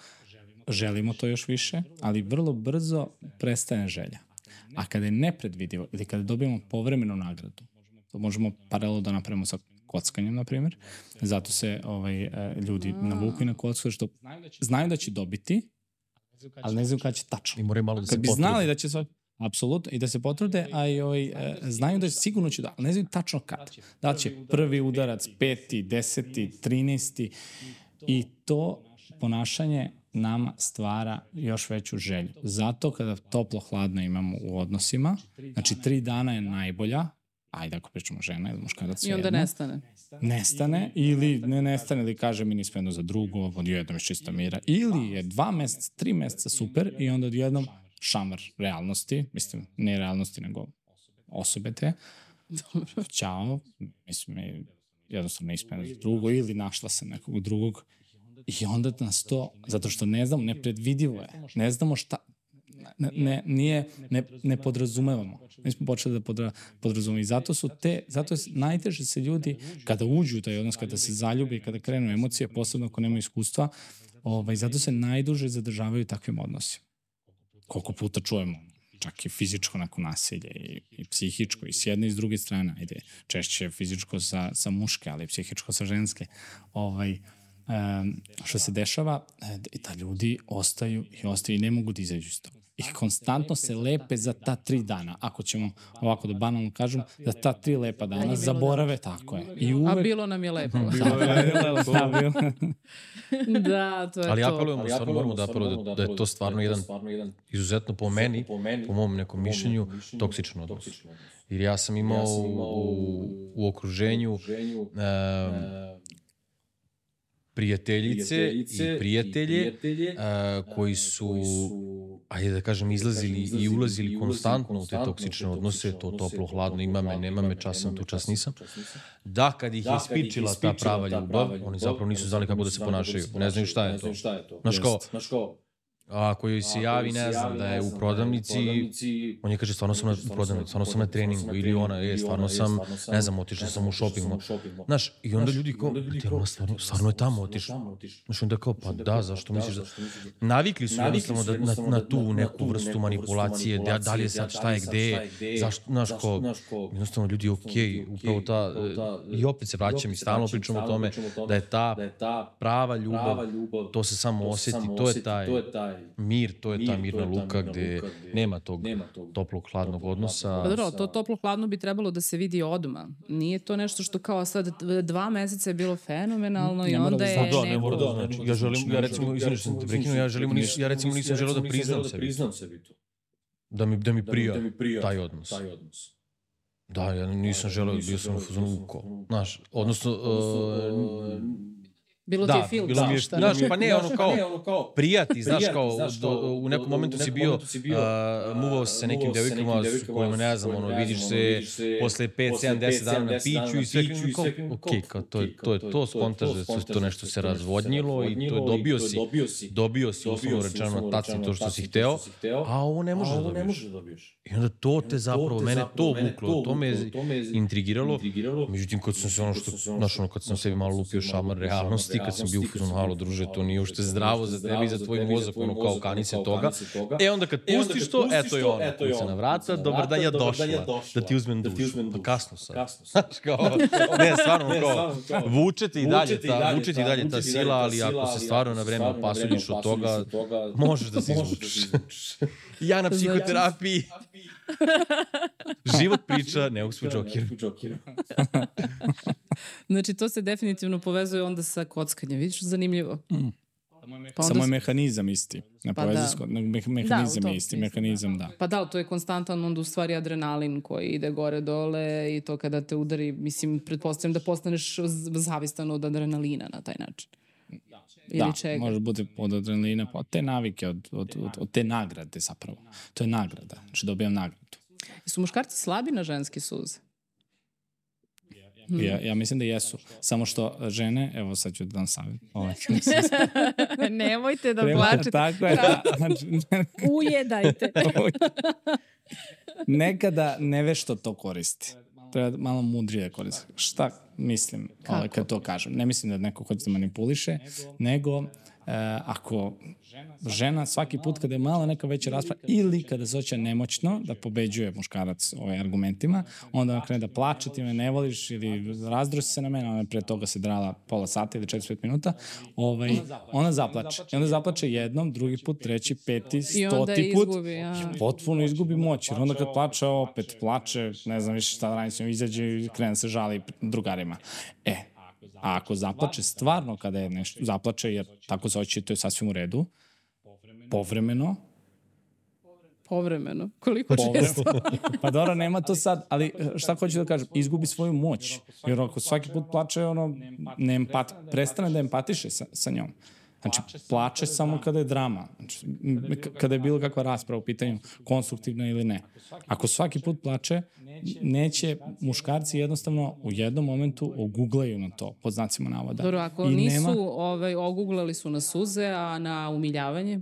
želimo to još više, ali vrlo brzo prestaje želja. A kada je nepredvidivo ili kada dobijemo povremenu nagradu, to možemo paralelo da napravimo sa kockanjem, na primjer. Zato se ovaj, e, ljudi navuku i na kocku, što znaju da će dobiti, ali ne znaju kada će tačno. I moraju malo da se Kad bi potrude. znali da će sve, apsolutno, i da se potrude, a i ovaj, e, znaju da sigurno će da, ali ne znaju tačno kad. Da će prvi udarac, peti, deseti, trinesti i to ponašanje nama stvara još veću želju. Zato kada toplo-hladno imamo u odnosima, znači tri dana je najbolja, ajde ako pričamo žena ili muškarac, I onda svejedno, nestane. nestane ili ne nestane ili kaže mi nismo jedno za drugo, odjednom iz čista mira. Ili je dva meseca, tri meseca super i onda odjednom šamar realnosti, mislim, ne realnosti, nego osobe te. Ćao, mislim, mi jednostavno nismo jedno za drugo ili našla sam nekog drugog i onda nas to, zato što ne znamo, nepredvidivo je, ne znamo šta, ne, ne, nije, ne, ne podrazumevamo. Mi smo počeli da podra, podrazumemo i zato su te, zato je najteže se ljudi kada uđu u taj odnos, kada se zaljubi, kada krenu emocije, posebno ako nemaju iskustva, ovaj, zato se najduže zadržavaju takvim odnosima. Koliko puta čujemo, čak i fizičko nakon nasilje i, i psihičko i s jedne i s druge strane, ajde, češće fizičko sa, sa muške, ali psihičko sa ženske. Ovaj, što se dešava, e, da ljudi ostaju i ostaju i ne mogu da izađu iz toga. I konstantno se lepe za ta tri dana. Ako ćemo ovako da banalno kažem, da ta tri lepa dana zaborave, tako je. I A uvek... bilo nam je lepo. Da, bilo. da, to je Ali to. apelujemo, stvarno moramo da apelujemo da, da je to stvarno jedan izuzetno po meni, po mom nekom mišljenju, toksičan odnos. Jer ja sam imao u, u okruženju um, prijateljice i prijatelje uh, koji su, ajde da kažem, izlazili i ulazili konstantno u te toksične odnose, to toplo, hladno, ima me, nema me, čas sam tu, čas nisam. Da, kad ih je ispičila ta prava ljubav, oni zapravo nisu znali kako da se ponašaju. Ne znaju šta je to. Znaš kao, a ako joj se javi, ne znam, da je u prodavnici, on je kaže, stvarno sam na prodavnici, stvarno sam na treningu, ili ona, je, stvarno sam, ne znam, otišla sam u shopping. Znaš, i onda ljudi kao, ti ona stvarno, stvarno je tamo otišla. Znaš, onda kao, pa da, zašto misliš da... Navikli su jednostavno da, na, na tu neku vrstu manipulacije, da, da li je sad šta je gde, zašto, znaš, kao, jednostavno ljudi, okej, upravo ta, i opet se vraćam i stalno pričam o tome, da je ta prava ljubav, to se samo osjeti, to je taj mir, to je ta mirna luka gde nema tog toplog, hladnog odnosa. Pa dobro, to toplo-hladno bi trebalo da se vidi odma. Nije to nešto što kao sad dva meseca je bilo fenomenalno i onda da je znači. Da, ne mora da znači. Ja želim, ja recimo, izvini što sam te prekinuo, ja, želim, ja recimo nisam želeo da priznam sebi. Da mi, da mi prija taj odnos. Da, ja nisam želeo, bio sam u fazonu uko. Znaš, odnosno, uh, Bilo ti je da, film, bilo mi je, šta? znaš, pa ne, ono kao, prijati, znaš, kao, do, u nekom momentu si bio, uh, muvao se sa nekim devojkama s kojima, ne znam, ono, vidiš se posle 5, 7, 10 dana na piću i sve, kao, ok, kao, to je to, je to skontaš da se to nešto se razvodnilo i to je dobio si, dobio si, uslovno rečeno, na tacni to što si hteo, a ovo ne može da dobiješ. I onda to te zapravo, mene to vuklo, to me je intrigiralo, međutim, kad sam se ono što, znaš, ono, kad sam sebi malo lupio šamar realnosti, kad sam bio u fazonu, halo druže, to nije ušte zdravo za tebi i za tvoj mozak, ono kao kani se toga. E onda kad pustiš to, eto je ono, kuca na vrata, dobar dan, ja došla, da ti uzmem dušu. Pa kasno sad. Ne, stvarno, kao, vuče ti i dalje ta, vuče ti i dalje ta sila, ali ako se stvarno na vreme opasudiš od toga, možeš da se izvučeš. Ja na psihoterapiji. Život priča, ne uspu džokir. Znači, to se definitivno povezuje onda sa kockanjem. Vidiš, zanimljivo. Pa Samo je mehanizam isti. Ne Pa povezuje da. s me- mehanizam tom je isti, mehanizam, da. pa da, to je konstantan onda u stvari adrenalin koji ide gore dole i to kada te udari, mislim, pretpostavljam da postaneš zavistan od adrenalina na taj način. Ili da, čega. može bude od adrenalina, pa od te navike, od, od, od, od te nagrade zapravo. To je nagrada, znači dobijam nagradu. Su muškarci slabi na ženske suze? Ja, ja mislim da jesu. Samo što žene, evo sad ću da dam savjet. Ovaj, Nemojte da Treba- plačete. Tako je, da. Znači, Ujedajte. nekada nevešto to koristi. Treba malo mudrije koristiti. Šta mislim ovaj, kad to kažem? Ne mislim da neko hoće da manipuliše, nego e, ako žena svaki put kada je mala neka veća rasprava ili kada se hoće nemoćno da pobeđuje muškarac ovaj argumentima, onda ona krene da plače, ti me ne voliš ili razdrosi se na mene, ona pre toga se drala pola sata ili 45 minuta, ovaj, ona zaplače. I onda zaplače jednom, drugi put, treći, peti, I onda stoti put izgubi, ja. potpuno izgubi moć, jer onda kad plače, opet plače, ne znam više šta da radim s njom, izađe i krene da se žali drugarima. E, a ako zaplače stvarno kada je nešto, zaplače jer tako se hoće, to je sasvim u redu, povremeno, Povremeno. Koliko često? pa dobro, nema to sad, ali e, šta hoću da kažem, izgubi svoju moć, jer ako svaki put plače, ono, ne empat, prestane da empatiše sa, sa njom. Znači, plače samo kada je drama. Znači, kada je bilo kakva rasprava u pitanju, konstruktivna ili ne. Ako svaki put plače, neće muškarci jednostavno u jednom momentu oguglaju na to, pod znacima navoda. Dobro, ako I nisu, nema- ovaj, oguglali su na suze, a na umiljavanje?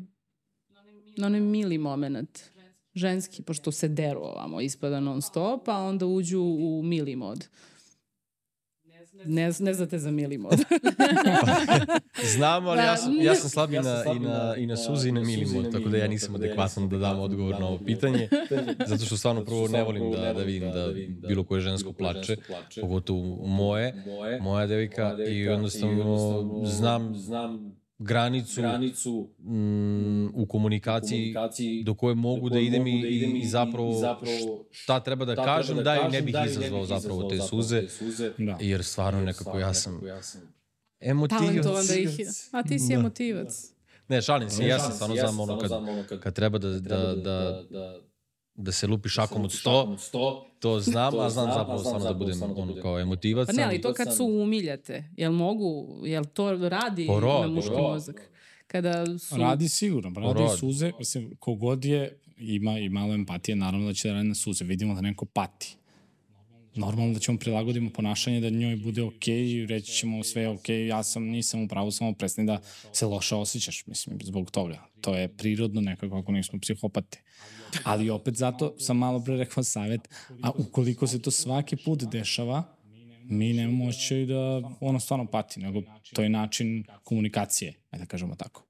Na onaj mili moment. Ženski, pošto se deru ovamo, ispada non stop, a onda uđu u mili mod. Ne, ne znate za mili mod. Znam, ali Da. ja sam, ja sam slab i na, i na, i na suzi i na milimo, tako da ja nisam adekvatan da dam odgovor na ovo pitanje, zato što stvarno prvo ne volim da, da vidim da bilo koje žensko plače, pogotovo moje, moja devika i jednostavno znam granicu granicu mm, u komunikaciji komunikaciji do koje mogu da idem i, i, i zapravo zapravo šta treba da šta kažem treba da i ne bih kažem, izazvao zapravo te suze, suze Da. jer stvarno nekako ja sam Talentovan emotivac. da ih je. A ti si Da. emotivac. Ne, šalim se, ja sam stvarno znam ono kad, kad treba da, da, da, da da se lupi šakom od šakom 100, od 100 to znam, To a znam zapravo znam stvarno da budem da ono kao emotivac. Pa ne, ali to kad su umiljate, jel mogu, jel to radi Porod, na muški porod. mozak? Kada su... Radi sigurno, radi Radi. suze, mislim, kogod je, ima i malo empatije, naravno da će da radi na suze. Vidimo da neko pati. Normalno da ćemo prilagodimo ponašanje da njoj bude okej i reći ćemo sve je okej, ja sam, nisam u pravu, samo prestani da se loše osjećaš, mislim, zbog toga. To je prirodno nekako ako nismo psihopate. Ali opet zato sam malo pre rekao savet, a ukoliko se to svaki put dešava, mi nemamo osjećaj da ono stvarno pati, nego to je način komunikacije, ajde da kažemo tako.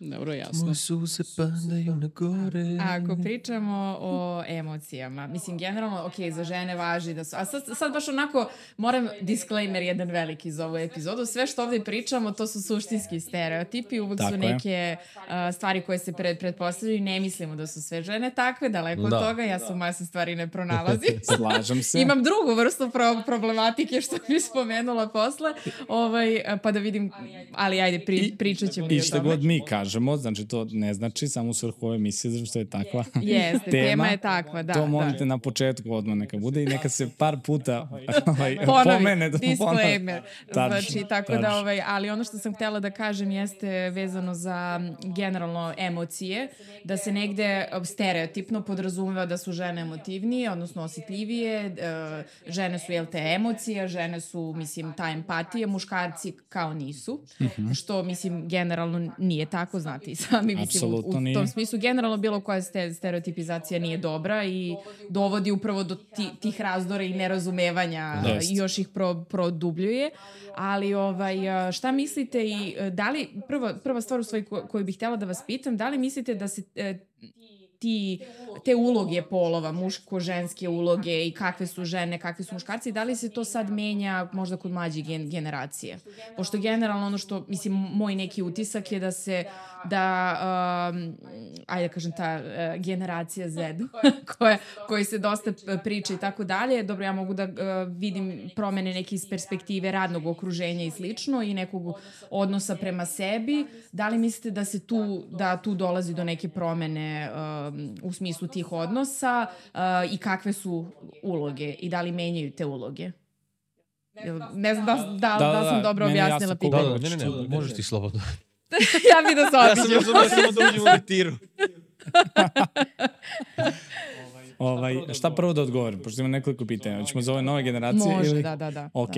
Dobro, jasno. Moje suze padaju na gore. Ako pričamo o emocijama, mislim, generalno, ok, za žene važi da su, a sad, sad baš onako, moram disclaimer jedan veliki za ovu epizodu, sve što ovde pričamo, to su suštinski stereotipi, uvek Tako su je. neke a, stvari koje se pred, pretpostavljaju i ne mislimo da su sve žene takve, daleko od Da. toga, ja se u masi stvari ne pronalazim. Slažem se. Imam drugu vrstu pro problematike što bi spomenula posle, ovaj, pa da vidim, ali ajde, pri, pričat ćemo I o šta god mi kažemo, znači to ne znači samo u svrhu ove emisije, zato što je takva Jeste, tema je takva, da. to da. molite na početku odmah neka bude i neka se par puta ovaj, Ponovi, pomene. Da disclaimer. Tačno, znači, tako da, tačno. ovaj, ali ono što sam htela da kažem jeste vezano za generalno emocije, da se negde stereotipno podrazumeva da su žene emotivnije, odnosno osjetljivije, e, žene su, jel te, emocija, žene su, mislim, ta empatija, muškarci kao nisu, Mhm. što, mislim, generalno nije tako, znate i sami, mislim, u, u nije. tom smislu generalno bilo koja ste, stereotipizacija nije dobra i dovodi upravo do ti, tih razdora i nerazumevanja Da. i još ih pro, produbljuje. Ali ovaj, šta mislite i da li, prva, prva stvar u ko, koju bih htjela da vas pitam, da li mislite da se e, ti, te uloge polova, muško-ženske uloge i kakve su žene, kakvi su muškarci, da li se to sad menja možda kod mlađe gen, generacije? Pošto generalno ono što, mislim, moj neki utisak je da se, da, um, ajde da kažem, ta uh, generacija Z, koja, koji se dosta priča i tako dalje, dobro, ja mogu da uh, vidim promene neke iz perspektive radnog okruženja i slično i nekog odnosa prema sebi. Da li mislite da se tu, da tu dolazi do neke promene um, u smislu tih odnosa uh, i kakve su uloge i da li menjaju te uloge? Jel- Ne znam da, da, da, da, sam dobro objasnila jasno Da, pitanje. da, ne, ne, ne, možeš ti slobodno. ja bi da se Ja sam razumio samo da uđem u letiru. Ovaj, šta prvo da odgovorim, pošto ima nekoliko pitanja. Hoćemo za ove nove generacije? Može, ili... da, da, da. Ok.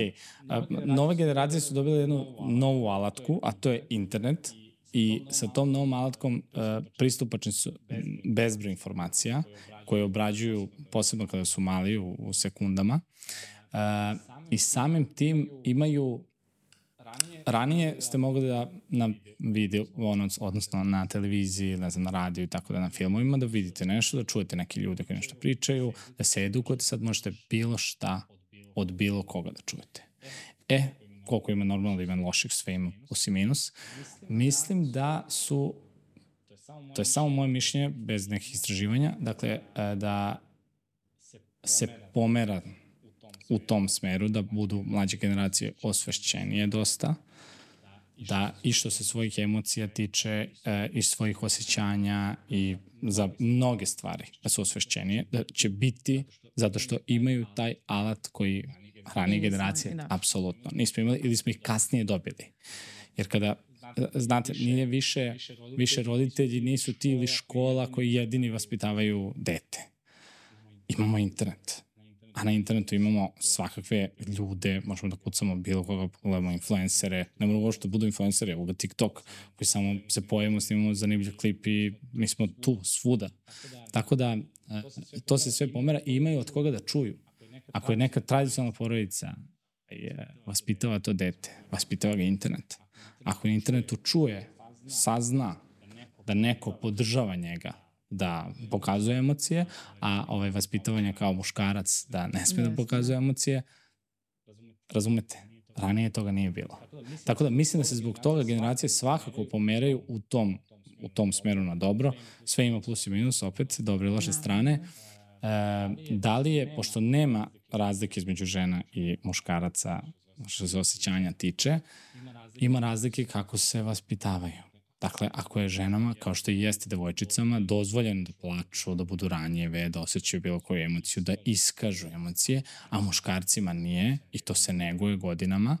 A, nove generacije su dobile jednu novu alatku, a to je internet. I sa tom novom alatkom uh, pristupačni su bezbroj informacija koje obrađuju, posebno kada su mali, u, u sekundama. Uh, I samim tim imaju ranije ste mogli da na video, ono, odnosno na televiziji, ne znam, na radiju i tako da na filmovima, da vidite nešto, da čujete neke ljude koji nešto pričaju, da se edukujete, sad možete bilo šta od bilo koga da čujete. E, koliko ima normalno da ima loših, sve ima plus i minus. Mislim da su, to je samo moje mišljenje, bez nekih istraživanja, dakle, e, da se pomera u tom smeru, da budu mlađe generacije osvešćenije dosta, da i što se svojih emocija tiče e, i svojih osjećanja i za mnoge stvari da su osvešćenije, da će biti zato što imaju taj alat koji ranije generacije da. apsolutno nismo imali ili smo ih kasnije dobili. Jer kada znate, nije više, više roditelji nisu ti ili škola koji jedini vaspitavaju dete. Imamo internet a na internetu imamo svakakve ljude, možemo da kucamo bilo koga, pogledamo influencere, ne moramo uopšte da budu influencere, evo ga TikTok, koji samo se pojavimo, snimamo zanimljiv klip i mi smo tu, svuda. Tako da, e, to se sve pomera i imaju od koga da čuju. Ako je neka tradicionalna porodica je vaspitava to dete, vaspitava ga internet. Ako na internetu čuje, sazna da neko podržava njega, da pokazuje emocije, a ovaj vaspitavanje kao muškarac da ne sme da pokazuje emocije, razumete? Ranije toga nije bilo. Tako da mislim da se zbog toga generacije svakako pomeraju u tom, u tom smeru na dobro. Sve ima plus i minus, opet, dobre i loše strane. E, da li je, pošto nema razlike između žena i muškaraca što se osjećanja tiče, ima razlike kako se vaspitavaju. Dakle, ako je ženama, kao što i jeste devojčicama, dozvoljeno da plaču, da budu ranjeve, da osjećaju bilo koju emociju, da iskažu emocije, a muškarcima nije, i to se neguje godinama,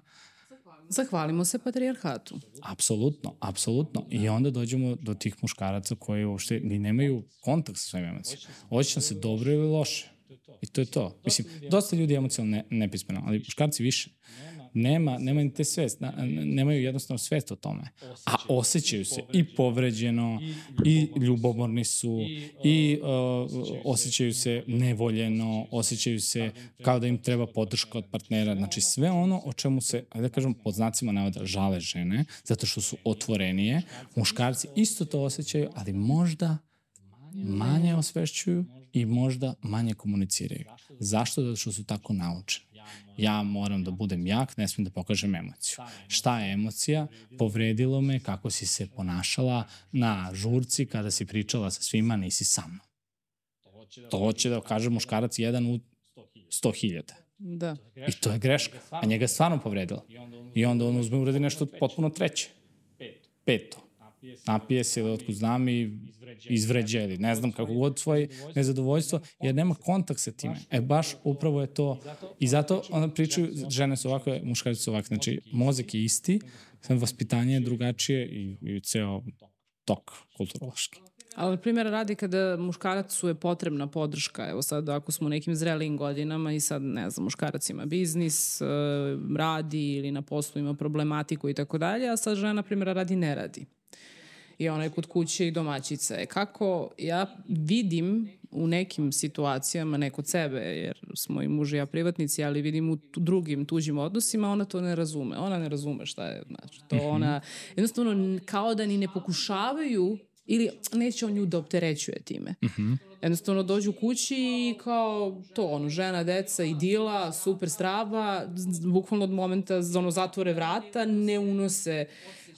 Zahvalimo se patrijarhatu. Apsolutno, apsolutno. I onda dođemo do tih muškaraca koji uopšte ni nemaju kontakt sa svojim emocijama. Osjećam se dobro ili loše. I to je to. Mislim, dosta ljudi je emocionalno. ne, nepismeno, ali muškarci više. Nema, nema ni te svest, na, nemaju jednostavno svest o tome. A osjećaju se i povređeno, i ljubomorni su, i uh, osjećaju se nevoljeno, osjećaju se kao da im treba podrška od partnera. Znači sve ono o čemu se, da kažem, pod znacima navoda žale žene, zato što su otvorenije, muškarci isto to osjećaju, ali možda manje osvešćuju i možda manje komuniciraju. Zašto? Zato što su tako naučeni. Ja moram da budem jak, ne smijem da pokažem emociju. Šta je emocija? Povredilo me kako si se ponašala na žurci kada si pričala sa svima, nisi sa mnom. To hoće da kaže muškarac jedan u 100.000. Da. I to je greška. A njega je stvarno povredila. I onda on uzme uradi nešto potpuno treće. Peto. Napije se ili otkud znam i izvređa ili ne znam kako god svoje nezadovoljstvo, jer nema kontakt sa time. E baš upravo je to. I zato onda pričaju, žene su ovakve, muškarci su ovakve. Znači, mozak je isti, sam vaspitanje je drugačije i, i ceo tok kulturološki. Ali, primjer, radi kada muškaracu je potrebna podrška, evo sad ako smo u nekim zrelijim godinama i sad, ne znam, muškarac ima biznis, radi ili na poslu ima problematiku i tako dalje, a sad žena, primjer, radi ne radi i ona je kod kuće i domaćica je. Kako ja vidim u nekim situacijama, ne kod sebe, jer smo i muž i ja privatnici, ali vidim u drugim tuđim odnosima, ona to ne razume. Ona ne razume šta je, znači, to mhm. ona, jednostavno, kao da ni ne pokušavaju ili neće on nju da opterećuje time. Uh mhm. -huh. Jednostavno dođu kući i kao to, ono, žena, deca, idila, super strava, bukvalno od momenta ono, zatvore vrata, ne unose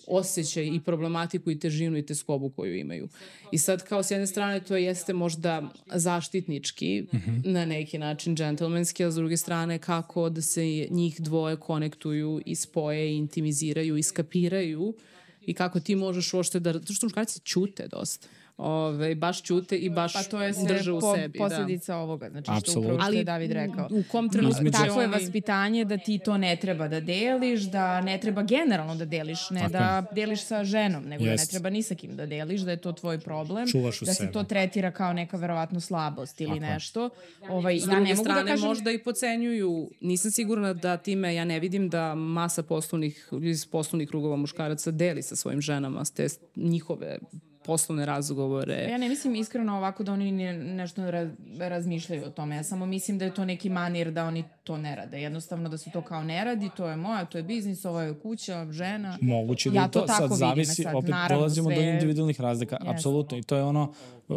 osjećaj i problematiku i težinu i teskobu koju imaju. I sad kao s jedne strane to jeste možda zaštitnički, mm -hmm. na neki način džentlmenski, a s druge strane kako da se njih dvoje konektuju i spoje, intimiziraju i skapiraju i kako ti možeš uopšte da... To što muškarci ćute dosta. Ove, baš ćute i baš Pa to je sve drže u po, sebi. posledica ovoga, znači što Apsolutno. upravo što je David rekao. U kom trenutku Između- će Tako je oni- vaspitanje da ti to ne treba da deliš, da ne treba generalno da deliš, ne Tako da deliš sa ženom, nego da ne Jest. treba ni sa kim da deliš, da je to tvoj problem, Čuvaš u da se sebe. to tretira kao neka verovatno slabost ili Tako nešto. Ovaj, S ja druge ne mogu strane, da kažem... možda i pocenjuju, nisam sigurna da time, ja ne vidim da masa poslovnih, iz poslovnih krugova muškaraca deli sa svojim ženama te njihove poslovne razgovore. Ja ne mislim iskreno ovako da oni ne, nešto raz, razmišljaju o tome. Ja samo mislim da je to neki manir da oni to ne rade. Jednostavno da se to kao ne radi, to je moja, to je biznis, ovo je kuća, žena. Moguće da Ja to to, tako sad vidim, zavisi, sad, opet naravno, dolazimo do sve- individualnih razlika, Jeste. apsolutno. I to je ono,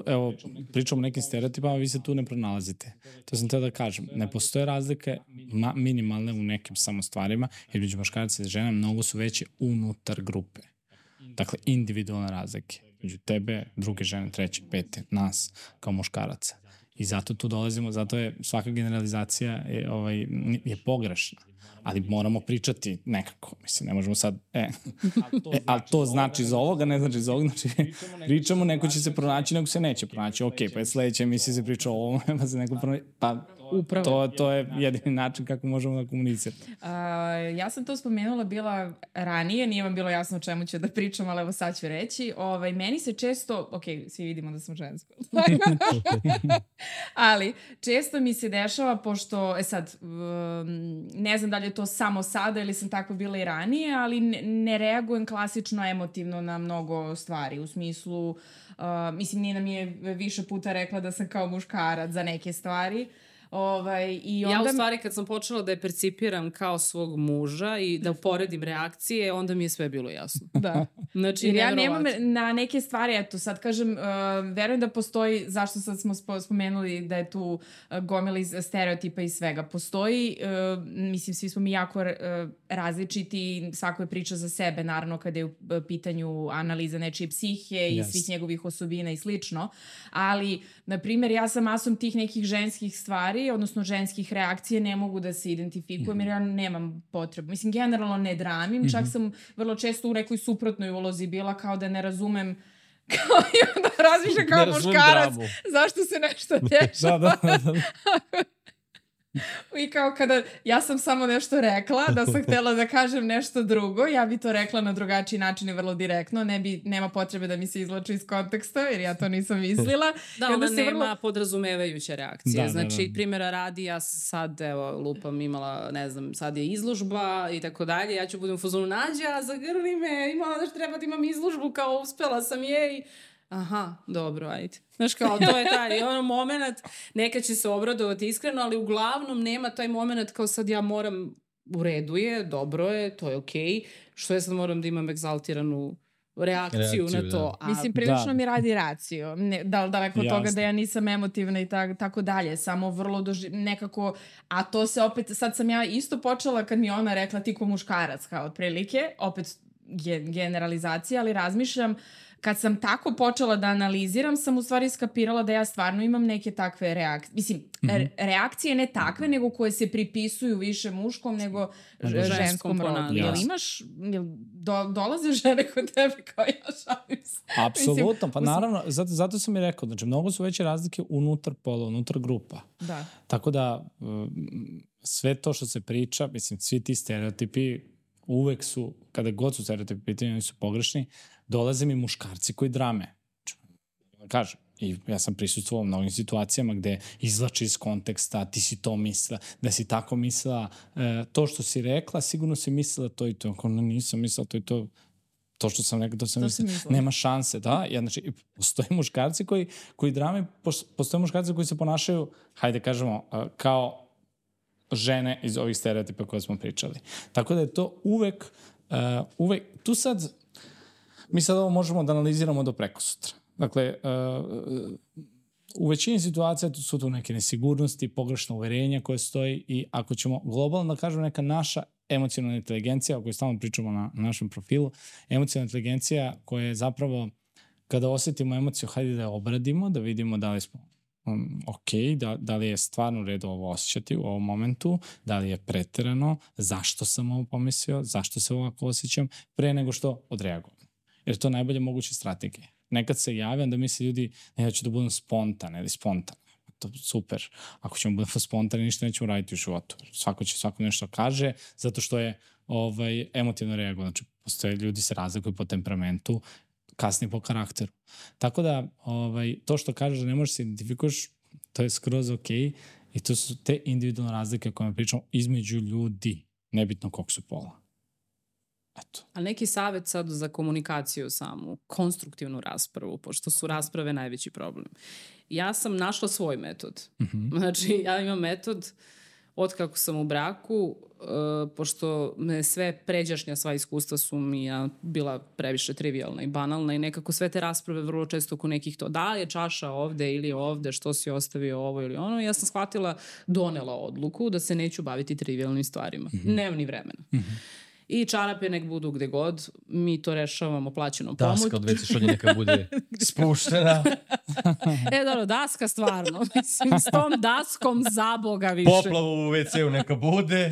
evo, pričamo o nekim stereotipama, vi se tu ne pronalazite. To sam teo da kažem. Ne postoje razlike ma, minimalne u nekim samo stvarima, jer među muškarca i žena mnogo su veće unutar grupe. Dakle, individualne razlike. Među tebe, druge žene, treće, pete, nas, kao muškaraca. I zato tu dolazimo, zato je svaka generalizacija je, ovaj, je pogrešna. Ali moramo pričati nekako. Mislim, ne možemo sad, e, e ali to znači za ovoga, ne znači za ovoga. Znači, pričamo, neko će se pronaći, neko se neće pronaći. Ok, pa je sledeća emisija se priča o ovome, pa se neko pronaći. Pa, Upravo. to, to je jedini način kako možemo da komuniciramo. A, ja sam to spomenula bila ranije, nije vam bilo jasno o čemu ću da pričam, ali evo sad ću reći. Ovaj, meni se često, ok, svi vidimo da sam žensko, ali često mi se dešava, pošto, e sad, um, ne znam da li je to samo sada ili sam tako bila i ranije, ali ne, ne reagujem klasično emotivno na mnogo stvari, u smislu, uh, mislim, Nina mi je više puta rekla da sam kao muškarac za neke stvari, Ovaj, i onda... Ja u stvari kad sam počela da je percipiram kao svog muža i da uporedim reakcije, onda mi je sve bilo jasno. Da. Znači, Jer ja nemam na neke stvari, eto sad kažem, uh, verujem da postoji, zašto sad smo spo- spomenuli da je tu uh, gomila iz stereotipa i svega. Postoji, uh, mislim, svi smo mi jako uh, različiti, svako je priča za sebe, naravno kada je u uh, pitanju analiza nečije psihe i Yes. svih njegovih osobina i slično, ali, na primjer, ja sam masom tih nekih ženskih stvari, odnosno ženskih reakcija, ne mogu da se identifikujem jer ja nemam potrebu. Mislim, generalno ne dramim, čak sam vrlo često u nekoj suprotnoj ulozi bila kao da ne razumem kao i onda razmišljam kao muškarac dramu. zašto se nešto dešava. Da, da, da. I kao kada ja sam samo nešto rekla, da sam htela da kažem nešto drugo, ja bi to rekla na drugačiji način i vrlo direktno, ne bi, nema potrebe da mi se izlači iz konteksta, jer ja to nisam mislila. Da, ona se nema vrlo- podrazumevajuće reakcije. Da, da, znači, da. primjera radi, ja sad, evo, lupam, imala, ne znam, sad je izložba i tako dalje, ja ću budem u fazonu, nađa, zagrli me, imala da treba da imam izložbu, kao uspela sam je i Aha, dobro, ajde. Znaš kao, to je taj ono moment, neka će se obradovati iskreno, ali uglavnom nema taj moment kao sad ja moram, u redu je, dobro je, to je okej, što ja sad moram da imam egzaltiranu reakciju, Reakciju, na to. A, Mislim, prilično Da. mi radi racio. Ne, da, daleko od toga da ja nisam emotivna i tak, tako dalje. Samo vrlo doži, nekako, a to se opet, sad sam ja isto počela kad mi je ona rekla ti ko muškarac, kao otprilike, opet ge- generalizacija, ali razmišljam kad sam tako počela da analiziram, sam u stvari skapirala da ja stvarno imam neke takve reakcije. Mislim, Mhm. re- reakcije ne takve, nego koje se pripisuju više muškom nego ženskom ženskom rodu. Jel imaš, jel do, dolaze žene kod tebe kao ja šalim se? Apsolutno, pa naravno, zato, zato sam i rekao, znači mnogo su veće razlike unutar pola, unutar grupa. Da. Tako da, mm, sve to što se priča, mislim, svi ti stereotipi uvek su, kada god su stereotipi u pitanju, oni su pogrešni, dolaze mi muškarci koji drame. Da Kažem, i ja sam prisutstvovao u mnogim situacijama gde izlači iz konteksta, ti si to mislila, da si tako mislila, e, to što si rekla, sigurno si mislila to i to. Ako ne, nisam mislila to i to, to što sam rekla, to sam To mislila. mislila. Nema šanse, da. Ja, znači, postoje muškarci koji, koji drame, pos- postoje muškarci koji se ponašaju, hajde kažemo, e, kao žene iz ovih stereotipa koje smo pričali. Tako da je to uvek, uh, uvek, tu sad, mi sad ovo možemo da analiziramo do preko sutra. Dakle, uh, u većini situacija tu su tu neke nesigurnosti, pogrešna uverenja koje stoji i ako ćemo globalno da kažemo neka naša emocionalna inteligencija o kojoj stalno pričamo na, na našem profilu, emocionalna inteligencija koja je zapravo kada osetimo emociju, hajde da je obradimo, da vidimo da li smo um, ok, da, da li je stvarno u redu ovo osjećati u ovom momentu, da li je preterano, zašto sam ovo pomislio, zašto se ovako osjećam, pre nego što odreagujem. Jer to je najbolja moguća strategija. nekad se jave, onda misle ljudi, ne, ja ću da budem spontan ili spontan. To super. Ako ćemo budemo spontani, ništa nećemo raditi u životu. Svako će svako nešto kaže, zato što je ovaj, emotivno reago. Znači, postoje ljudi se razlikuju po temperamentu, kasnije po karakteru. Tako da, ovaj, to što kažeš da ne možeš se identifikuješ, to je skroz okej okay, i to su te individualne razlike koje pričamo između ljudi, nebitno kog su pola. Eto. A neki savet sad za komunikaciju samu, konstruktivnu raspravu, pošto su rasprave najveći problem. Ja sam našla svoj metod. Mm -hmm. Znači, ja imam metod od kako sam u braku, uh, pošto me sve pređašnja sva iskustva su mi ja bila previše trivialna i banalna i nekako sve te rasprave vrlo često oko nekih to da li je čaša ovde ili ovde, što si ostavio ovo ili ono. Ja sam shvatila, donela odluku da se neću baviti trivialnim stvarima. Mm -hmm. Nemam ni vremena. Mm -hmm I čarape nek budu gde god, mi to rešavamo plaćenom pomoć. Daska od WC šolje neka bude spuštena. e, dobro, daska stvarno. Mislim, s tom daskom za Boga više. Poplavu u WC-u neka bude.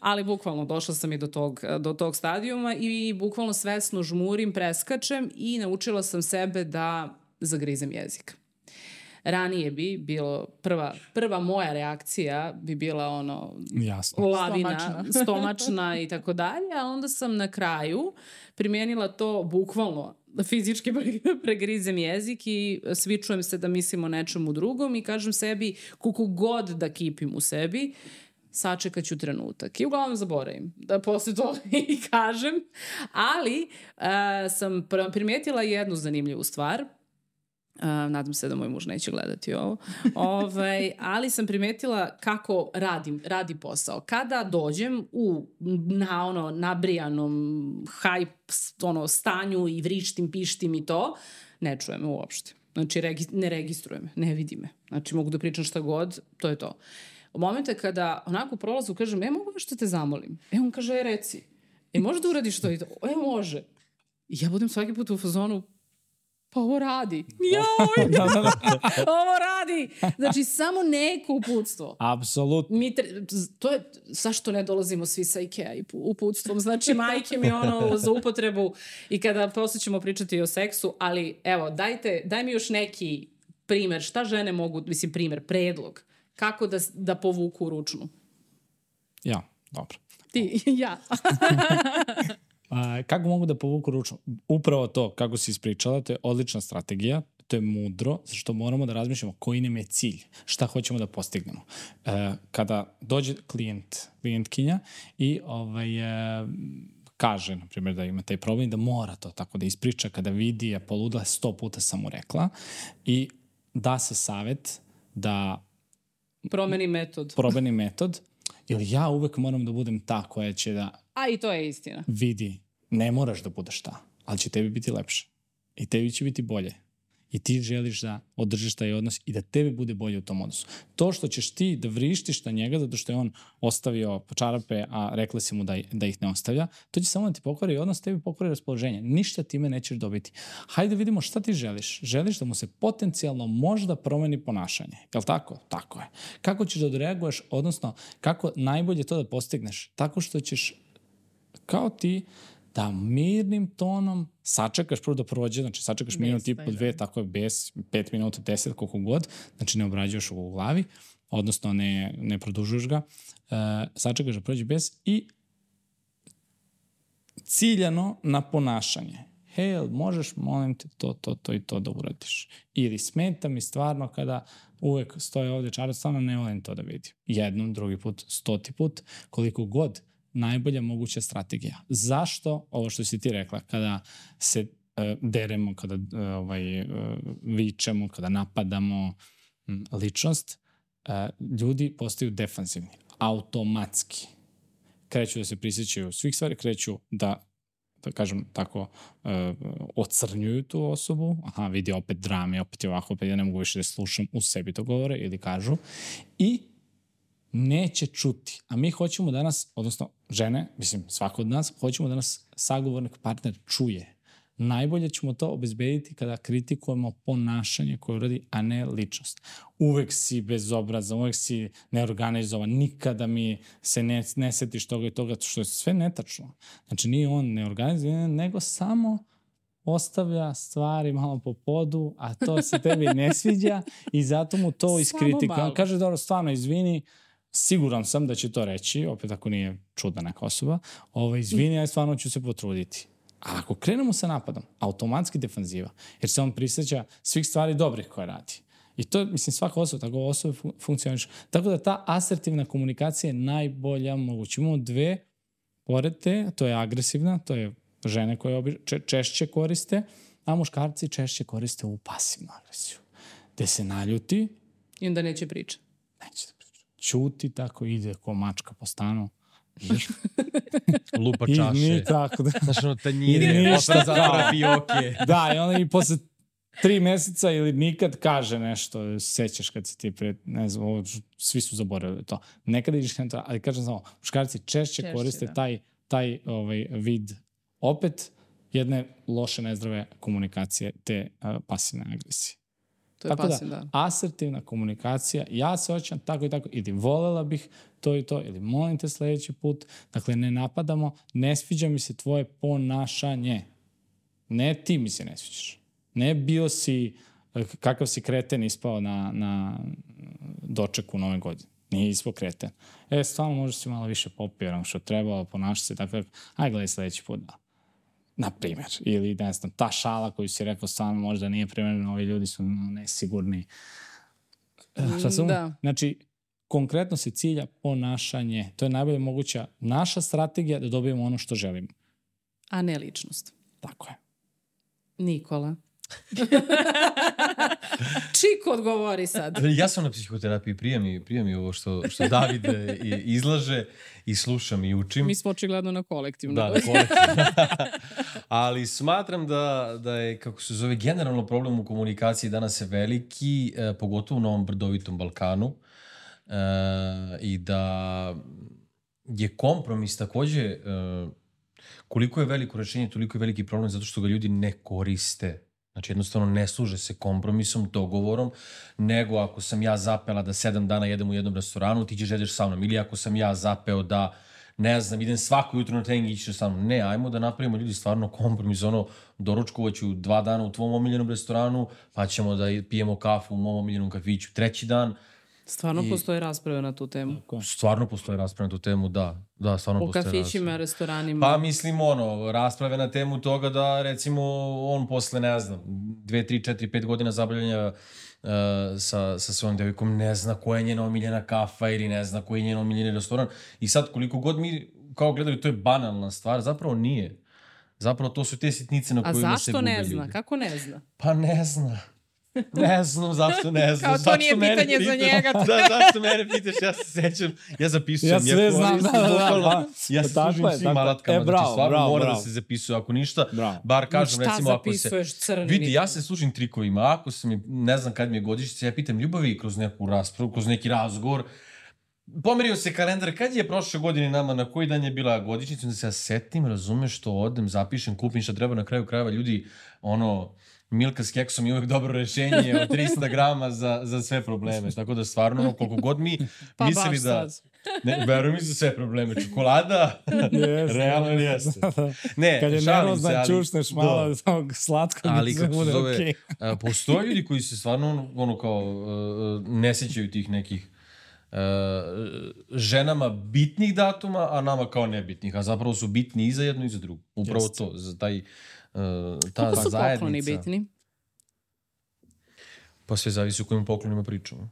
Ali bukvalno došla sam i do tog, do tog stadijuma i bukvalno svesno žmurim, preskačem i naučila sam sebe da zagrizem jezik ranije bi bilo prva, prva moja reakcija bi bila ono Jasno. lavina, stomačna, stomačna i tako dalje, a onda sam na kraju primijenila to bukvalno fizički pregrizem jezik i svičujem se da mislim o nečemu drugom i kažem sebi kuku god da kipim u sebi, sačekat ću trenutak. I uglavnom zaboravim da posle toga i kažem, ali uh, sam primijetila jednu zanimljivu stvar – Uh, nadam se da moj muž neće gledati ovo. Ove, ovaj, ali sam primetila kako radim, radi posao. Kada dođem u na ono nabrijanom hype ono, stanju i vrištim, pištim i to, ne čujem uopšte. Znači, regi, ne registrujem, ne vidi me. Znači, mogu da pričam šta god, to je to. U momente kada onako prolazu kažem, e, mogu nešto te zamolim? E, on kaže, e, reci. E, može da uradiš to i to? E, može. I ja budem svaki put u fazonu, pa ovo radi. Joj, da, da, da. ovo radi. Znači, samo neko uputstvo. Apsolutno. Mi tre, to je, zašto ne dolazimo svi sa Ikea i uputstvom? Znači, majke mi ono za upotrebu i kada posle ćemo pričati o seksu, ali evo, dajte, daj mi još neki primer, šta žene mogu, mislim, primer, predlog, kako da, da povuku ručnu? Ja, dobro. Ti, ja. A, kako mogu da povuku ručno? Upravo to, kako si ispričala, to je odlična strategija, to je mudro, zašto moramo da razmišljamo koji nam je cilj, šta hoćemo da postignemo. E, kada dođe klijent, klijentkinja i ovaj, e, kaže, na primjer, da ima taj problem da mora to tako da ispriča kada vidi, je poludla, sto puta sam mu rekla i da se savet da promeni metod. Promeni metod, ili ja uvek moram da budem ta koja će da A i to je istina. Vidi, ne moraš da budeš ta, ali će tebi biti lepše. I tebi će biti bolje. I ti želiš da održiš taj odnos i da tebi bude bolje u tom odnosu. To što ćeš ti da vrištiš na njega zato što je on ostavio čarape, a rekla si mu da, da ih ne ostavlja, to će samo da ti pokvari odnos, tebi pokvari raspoloženje. Ništa time nećeš dobiti. Hajde vidimo šta ti želiš. Želiš da mu se potencijalno možda promeni ponašanje. Je li tako? Tako je. Kako ćeš da odreaguješ, odnosno kako najbolje to da postigneš? Tako što ćeš kao ti da mirnim tonom sačekaš prvo da prođe, znači sačekaš bez, minut i po dve, tako je, bez pet minuta, deset, koliko god, znači ne obrađuješ u glavi, odnosno ne, ne produžuješ ga, uh, sačekaš da prođe bez i ciljano na ponašanje. Hej, možeš, molim te, to, to, to i to da uradiš. Ili smeta mi stvarno kada uvek stoje ovde čarac, stvarno ne volim to da vidim. Jednom, drugi put, stoti put, koliko god najbolja moguća strategija. Zašto, ovo što si ti rekla, kada se uh, deremo, kada uh, ovaj, uh, vičemo, kada napadamo um, ličnost, uh, ljudi postaju defansivni, automatski. Kreću da se prisjećaju svih stvari, kreću da da kažem tako, uh, ocrnjuju tu osobu, aha, vidi opet drame, opet je ovako, opet ja ne mogu više da slušam, u sebi to govore ili kažu, i neće čuti. A mi hoćemo danas, odnosno žene, mislim svako od nas, hoćemo da nas sagovornik partner čuje. Najbolje ćemo to obezbediti kada kritikujemo ponašanje koje uradi, a ne ličnost. Uvek si bezobrazan, uvek si neorganizovan, nikada mi se ne, ne setiš toga i toga, što je sve netačno. Znači nije on neorganizovan, nego samo ostavlja stvari malo po podu, a to se tebi ne sviđa i zato mu to iskritikuje. On kaže, dobro, stvarno, izvini, siguran sam da će to reći, opet ako nije čudna neka osoba, ovo, izvini, ja stvarno ću se potruditi. A ako krenemo sa napadom, automatski defanziva, jer se on prisjeća svih stvari dobrih koje radi. I to, mislim, svaka osoba, tako osoba fun funkcioniš. Tako da ta asertivna komunikacija je najbolja moguća. Imamo dve pored te, to je agresivna, to je žene koje obi, če, češće koriste, a muškarci češće koriste u pasivnu agresiju. Gde se naljuti, I onda neće priča. neće da. Ćuti tako, ide ko mačka po stanu. Lupa I čaše. nikako da... Znaš, ono, tanjire, ništa otvara zatvara kao. fioke. Da, i onda i posle tri meseca ili nikad kaže nešto, sećaš kad si ti pre, ne znam, ovo, svi su zaboravili to. Nekada ideš na to, ali kažem samo, muškarci češće, Češće, koriste da. taj, taj ovaj, vid opet jedne loše, nezdrave komunikacije, te uh, pasivne agresije. To je Tako pasim, da, da. asertivna komunikacija, ja se osjećam tako i tako, ili volela bih to i to, ili molim te sledeći put, dakle ne napadamo, ne sviđa mi se tvoje ponašanje. Ne ti mi se ne sviđaš. Ne bio si, eh, kakav si kreten ispao na, na dočeku nove godine. Nije ispao kreten. E, stvarno možda si malo više popio što treba, ponaša se tako, aj gledaj sledeći put da. Na primjer, ili ne znam, ta šala koju si rekao stvarno možda nije primjerena, ovi ljudi su nesigurni. Eh, Šta sam? da. Znači, konkretno se cilja ponašanje. To je najbolje moguća naša strategija da dobijemo ono što želimo. A ne ličnost. Tako je. Nikola. Čiko odgovori sad. Ja sam na psihoterapiji, prija mi, prija mi ovo što, što David izlaže i slušam i učim. Mi smo očigledno na kolektivno. Da, da, kolektivno. Ali smatram da, da je, kako se zove, generalno problem u komunikaciji danas je veliki, e, pogotovo na ovom brdovitom Balkanu. E, I da je kompromis takođe, e, koliko je veliko rešenje, toliko je veliki problem zato što ga ljudi ne koriste. Znači jednostavno ne služe se kompromisom, dogovorom, nego ako sam ja zapela da sedam dana jedem u jednom restoranu, ti ćeš jedeš sa mnom. Ili ako sam ja zapeo da ne znam, idem svako jutro na trening i ćeš sa mnom. Ne, ajmo da napravimo ljudi stvarno kompromis, ono, doručkovaću dva dana u tvom omiljenom restoranu, pa ćemo da pijemo kafu u mom omiljenom kafiću treći dan. Stvarno I- postoje rasprave na tu temu. Stvarno postoje rasprave na tu temu, da. Da, stvarno postoje kafićima, rasprave. restoranima. Pa mislim ono, rasprave na temu toga da recimo on posle ne znam, dve, tri, četiri, pet godina zabavljanja uh, sa, sa svojom devojkom ne zna koja je njena omiljena kafa ili ne zna koji je njen omiljeni restoran. I sad koliko god mi kao gledaju to je banalna stvar, zapravo nije. Zapravo to su te sitnice na A kojima se zašto gube ne zna? ljudi. Kako ne zna? Pa ne zna. Ne znam zašto ne znam. Kao to zašto nije pitanje za pitaš? njega. Da, zašto mene pitaš? Ja se sećam, ja zapisujem. Ja sve znam, koristim da, da, da, da. Ja se Tako služim je, svim tako alatkama, E, bravo, znači stvarno bravo, mora bravo. da se zapisuje, ako ništa, Bravo. bar kažem, šta recimo ako se... crni Vidi, ja se služim trikovima, ako sam, mi- ne znam kad mi je godišnjica, ja pitam ljubavi kroz neku raspravu, kroz neki razgovor, pomerio se kalendar, kad je prošle godine nama, na koji dan je bila godišnjica, onda se ja setim, razumeš što odem, zapišem, kupim šta treba na kraju krajeva ljudi, ono, Milka s keksom je uvek dobro rešenje od 300 grama za, za sve probleme. Tako da stvarno, koliko god mi Pa mislili da... Ne, veruj mi za sve probleme. Čokolada, Jeste. realno jeste. Ne, Kad je nervozna, ali- čušneš malo Da. da. tog slatkog Ali da se bude okej. a, postoje ljudi koji se stvarno ono, ono kao uh, ne sećaju tih nekih uh, ženama bitnih datuma, a nama kao nebitnih, a zapravo su bitni i za jedno i za drugo. Upravo Jeste. to, za taj uh, ta Koliko su zajednica. pokloni bitni? Pa sve zavisi o kojim poklonima pričamo.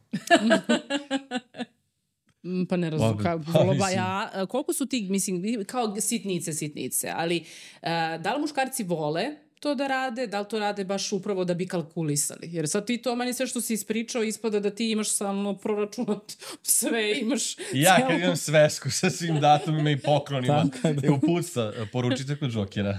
Mm, Pa ne razumem. Pa, pa, mislim. ja, a, koliko su ti, mislim, kao sitnice, sitnice, ali a, da li muškarci vole to da rade, da li to rade baš upravo da bi kalkulisali? Jer sad ti to meni sve što si ispričao ispada da ti imaš samo proračunat sve, imaš... Ja celo- kad imam svesku sa svim datumima i poklonima, je, e, uputstva, poručite kod Džokera.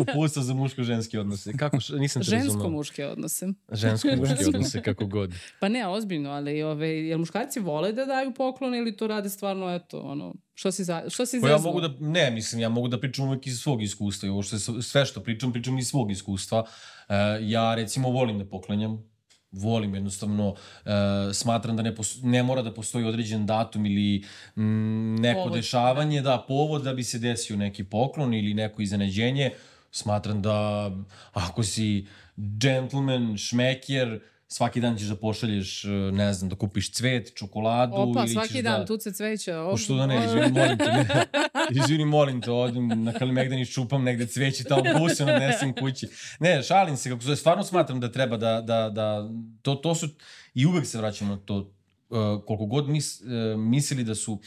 uputstva za muško-ženske odnose. Kako, š- nisam te razumeo. Žensko-muške odnose. Žensko-muške odnose, kako god. Pa ne, ozbiljno, ali ove, jel muškarci vole da daju poklon ili to rade stvarno, eto, ono, što si, za, što si Pa ja zeznuo? mogu da, ne, mislim, ja mogu da pričam uvek iz svog iskustva i ovo što je, sve što pričam, pričam iz svog iskustva. E, ja, recimo, volim da poklanjam, volim jednostavno, e, smatram da ne, pos, ne mora da postoji određen datum ili mm, neko Povod. dešavanje, da, povod da bi se desio neki poklon ili neko iznenađenje, Smatram da ako si gentleman, šmeker, svaki dan ćeš da pošalješ, e, ne znam, da kupiš cvet, čokoladu Opa, ili svaki ćeš dan, da... tuce cveća. O što da ne, izvini, molim te, ne. izvini, molim te, odim na Kalimegdan i čupam negde cveće, tamo busom odnesem kući. Ne, šalim se, kako se, stvarno smatram da treba da, da, da to, to su, i uvek se vraćam na to, uh, koliko god mis, uh, mislili da su,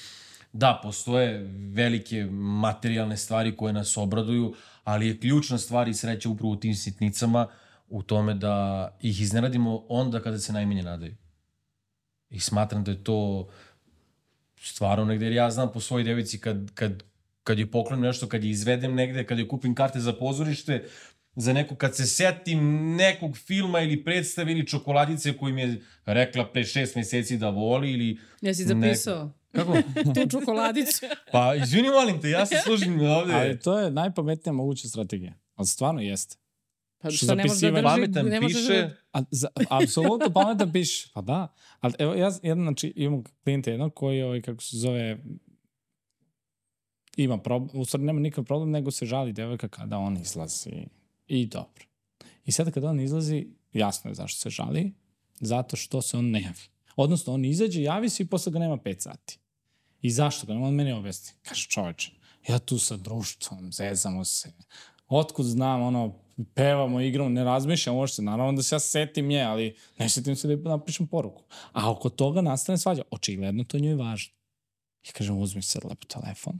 da, postoje velike materijalne stvari koje nas obraduju, ali je ključna stvar i sreća upravo u tim sitnicama, u tome da ih iznenadimo onda kada se najmanje nadaju. I smatram da je to stvarno negde, jer ja znam po svojoj devici kad, kad, kad je poklonim nešto, kad je izvedem negde, kad je kupim karte za pozorište, za neko, kad se setim nekog filma ili predstave ili čokoladice koju mi je rekla pre šest meseci da voli ili... Jesi zapisao? Kako? Tu čokoladicu. Pa, izvini, molim te, ja se služim ovde. Ali to je najpametnija moguća strategija. Ali stvarno jeste. Pa Što što ne može da drži, Pametan ne može piše, da... A, za, apsolutno pametan piše. Pa da. Ali evo, ja jedan, znači, imam klijenta jednog koji, ovaj, kako se zove, ima problem, u stvari nema nikakav problem, nego se žali devojka kada on izlazi. I dobro. I sad kada on izlazi, jasno je zašto se žali, zato što se on ne javi. Odnosno, on izađe, javi se i posle ga nema 5 sati. I zašto ga? nema? On meni objasni. Kaže, čoveče, ja tu sa društvom, zezamo se. Otkud znam, ono, pevamo, igramo, ne razmišljam uopšte. Naravno da se ja setim nje, ali ne setim se da napišem poruku. A oko toga nastane svađa. Očigledno to njoj važno. I kažem, uzmi sad lepo telefon,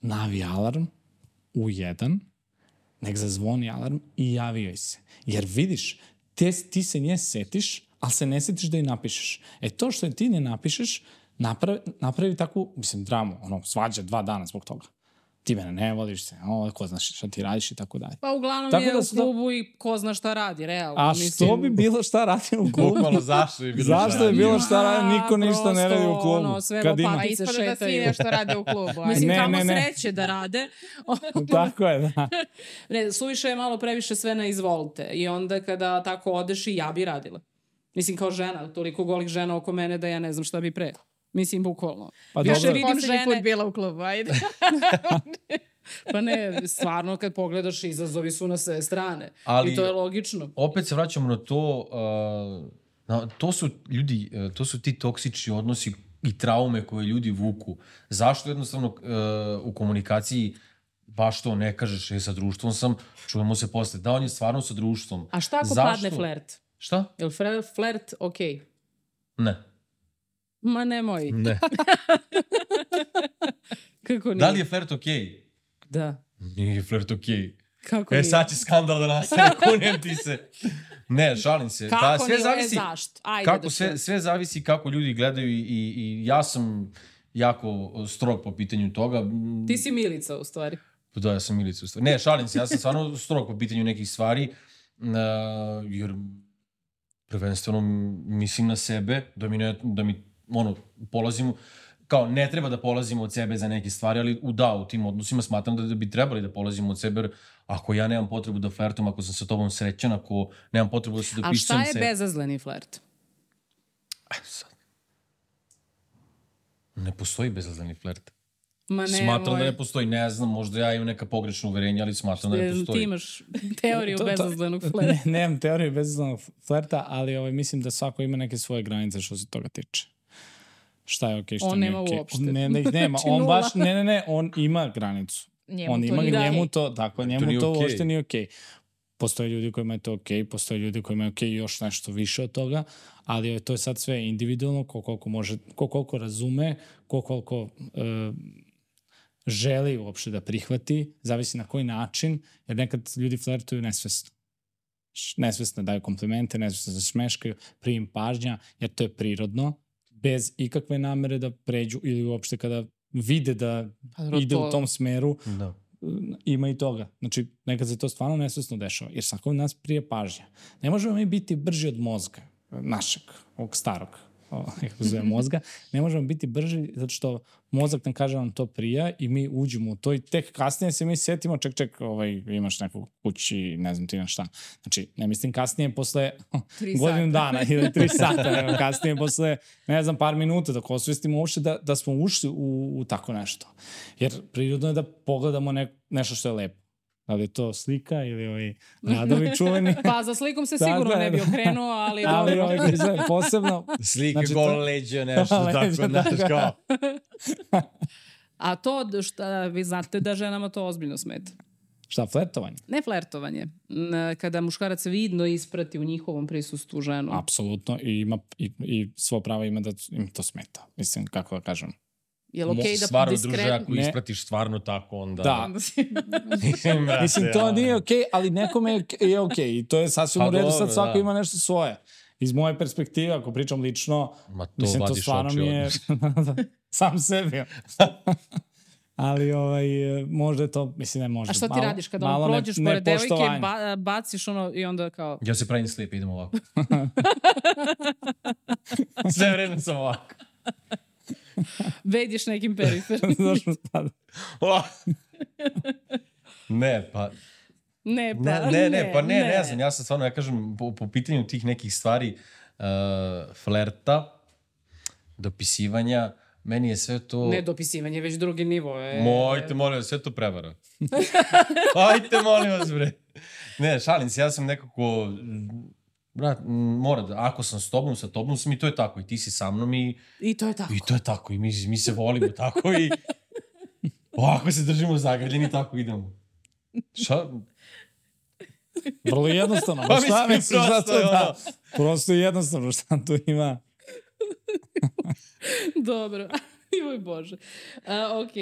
navi alarm u jedan, nek zazvoni alarm i javi joj se. Jer vidiš, te, ti se nje setiš, ali se ne setiš da joj napišeš. E to što ti ne napišeš, napravi, napravi takvu, mislim, dramu, ono, svađa dva dana zbog toga. Ti mene ne voliš se, o, ko znaš šta ti radiš i tako dalje. Pa uglavnom Tako je da u klubu i ko zna šta radi, realno. A Mislim, što bi bilo šta radio u klubu? Bukvalno zašto je bilo Zašto je bilo A, šta radi, niko ništa ne radi u prosto, klubu. ono, sve Kad ima- Pa ispada da svi šetaju. nešto rade u klubu. Ajde. Mislim, Ne, kamo ne, ne. sreće da rade. Tako je, da. ne, suviše je malo previše sve na izvolite. I onda kada tako odeš i ja bi radila. Mislim, kao žena, toliko golih žena oko mene da ja ne znam šta bi pre. Mislim, bukvalno. Pa Više dobro. vidim žene- put bila u klubu, ajde. Pa ne, stvarno kad pogledaš izazovi su na sve strane. Ali- I to je logično. opet se vraćamo na to, uh, na, to su ljudi, uh, to su ti toksični odnosi i traume koje ljudi vuku. Zašto jednostavno uh, u komunikaciji baš to ne kažeš, e, sa društvom sam, čujemo se posle. Da, on je stvarno sa društvom. A šta ako Zašto? padne flert? Šta? Jel fre- flert okej? Ne. Ma nemoj. Ne. Kako nije? da li je flert okej? Da. Nije flert okej. Kako E, nije? sad će skandal da nastane, kunem ti se. Ne, šalim se. Kako pa, sve nije? zavisi, E, zašto? Ajde kako da sve, sve zavisi kako ljudi gledaju i, i, i ja sam jako strog po pitanju toga. Ti si Milica, u stvari. Pa Da, ja sam Milica. u stvari. Ne, šalim se, ja sam stvarno strog po pitanju nekih stvari, uh, jer prvenstveno mislim na sebe, da mi, ne, da mi ono, polazimo, kao ne treba da polazimo od sebe za neke stvari, ali u da, u tim odnosima smatram da, da bi trebali da polazimo od sebe, jer ako ja nemam potrebu da flertujem, ako sam sa tobom srećan, ako nemam potrebu da se Ali šta dopisujem je se... bezazleni flert? Eh, sad. Ne postoji bezazleni flert. Ma ne, Smatram da ne postoji, ne znam, možda ja imam neka pogrešna uverenja, ali smatram da ne postoji. Ti imaš teoriju bezazlenog flirta. Ne, nemam teoriju bezazlenog flerta, ali ovaj, mislim da svako ima neke svoje granice što se toga tiče. Šta je okej, šta On nije nema okej. uopšte. Ne, ne, ih nema. Znači, on nula. baš, ne, ne, ne, on ima granicu. Njemu on to ima, nije njemu okej. to, tako, njemu nije to okej. uopšte nije okej. Postoje ljudi kojima je to okej, postoje ljudi kojima je okej još nešto više od toga, ali to je sad sve individualno, ko koliko može, ko koliko razume, ko koliko e, želi uopšte da prihvati, zavisi na koji način, jer nekad ljudi flertuju nesvesno. Nesvesno daju komplimente, nesvesno se smeškaju, prijem pažnja, jer to je prirodno, bez ikakve namere da pređu ili uopšte kada vide da Pa ide to- u tom smeru, Da. ima i toga. Znači, nekad se to stvarno nesvesno dešava, jer svako od nas prije pažnja. Ne možemo mi biti brži od mozga, našeg, ovog starog, kako zove mozga, ne možemo biti brži zato što mozak nam kaže nam to prija i mi uđemo u to i tek kasnije se mi setimo, ček, ček, ovaj, imaš neku kući, ne znam ti na šta. Znači, ne mislim kasnije posle godinu dana ili tri sata, nego kasnije posle, ne znam, par minuta, dok osvestimo uopšte da, da smo ušli u, u tako nešto. Jer prirodno je da pogledamo ne, nešto što je lepo. Da li je to slika ili ovaj radovi čuveni? Pa za slikom se sigurno je, ne bi da. okrenuo, ali, Ali ovaj grizaj posebno. Slike, Znači, znači, to- gol leđa, nešto Leđa, tako, da, znaš, da. kao. A to, šta, vi znate da ženama to ozbiljno smeta. Šta, flertovanje? Ne flertovanje. Kada muškarac vidno isprati u njihovom prisustvu ženu. Apsolutno. I, ima, i, i svo pravo ima da im to smeta. Mislim, kako da kažem. Je li okej okay da stvarno, diskretno... druže, ako Ne. ispratiš stvarno tako, onda... Da. Mislim, to nije okej, ali nekome je, je okej. I to je sasvim Pa u redu, sad svako da. ima nešto svoje. Iz moje perspektive, ako pričam lično, Ma to mislim, to stvarno mi je... odmah. sam sebi. ali ovaj, možda je to, mislim ne možda. A šta ti malo, radiš kada malo ono ne- prođeš pored devojke, ba, baciš ono i onda kao... Ja se pravim slijep, idem ovako. Sve vreme sam ovako. Vediš nekim periferom. Zašto sada? ne, pa ne, pa Ne, ne, ne, pa ne, ne, znam, ja sam stvarno, ja kažem, po, po pitanju tih nekih stvari, uh, flerta, dopisivanja, meni je sve to... Ne dopisivanje, već drugi nivo. E, Mojte, molim vas, sve to prevara. Ajte, molim vas, bre. Ne, šalim se, ja sam nekako... Brat, mora da, ako sam s tobom, sa tobom sam i to je tako. I ti si sa mnom i, I to je tako. i to je tako. I mi, mi se volimo tako i ovako se držimo zagrljeni, tako idemo. Šta? Vrlo jednostavno. Pa šta misliš, šta prosto to je da? Prosto je jednostavno, šta tu ima? Dobro. Joj Bože. A, ok.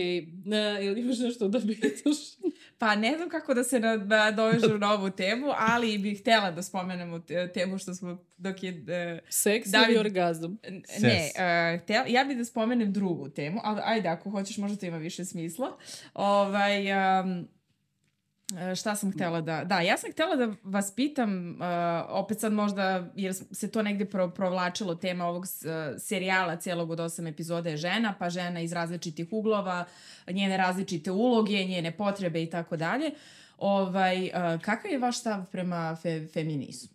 A, ili imaš nešto da pitaš? Pa ne znam kako da se na, da dovežem na ovu temu, ali bih htela da spomenemo te- temu što smo dok je... e, Seks David- ili orgazam? Ne, uh, htjela, ja bih da spomenem drugu temu, ali ajde, ako hoćeš, možda to ima više smisla. Ovaj, um, e, šta sam htjela da... Da, ja sam htjela da vas pitam, uh, opet sad možda, jer se to negde pro, provlačilo tema ovog uh, serijala cijelog od osam epizoda je žena, pa žena iz različitih uglova, njene različite uloge, njene potrebe i tako dalje. Ovaj, uh, kakav je vaš stav prema fe, feminizmu?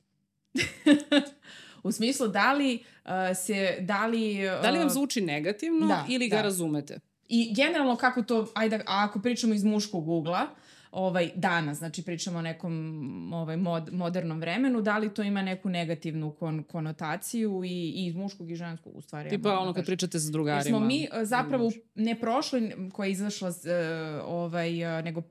U smislu, da li uh, se, da li... Uh, Da li vam zvuči negativno da, ili ga da. razumete? I generalno kako to, ajde, ako pričamo iz muškog ugla, ovaj, danas, znači pričamo o nekom ovaj, mod, modernom vremenu, da li to ima neku negativnu kon, konotaciju i, i iz muškog i ženskog u stvari. ja Tipa mogu da ono kad pričate sa Jer drugarima. smo mi uh, zapravo ne prošloj koja je izašla uh, ovaj, uh, nego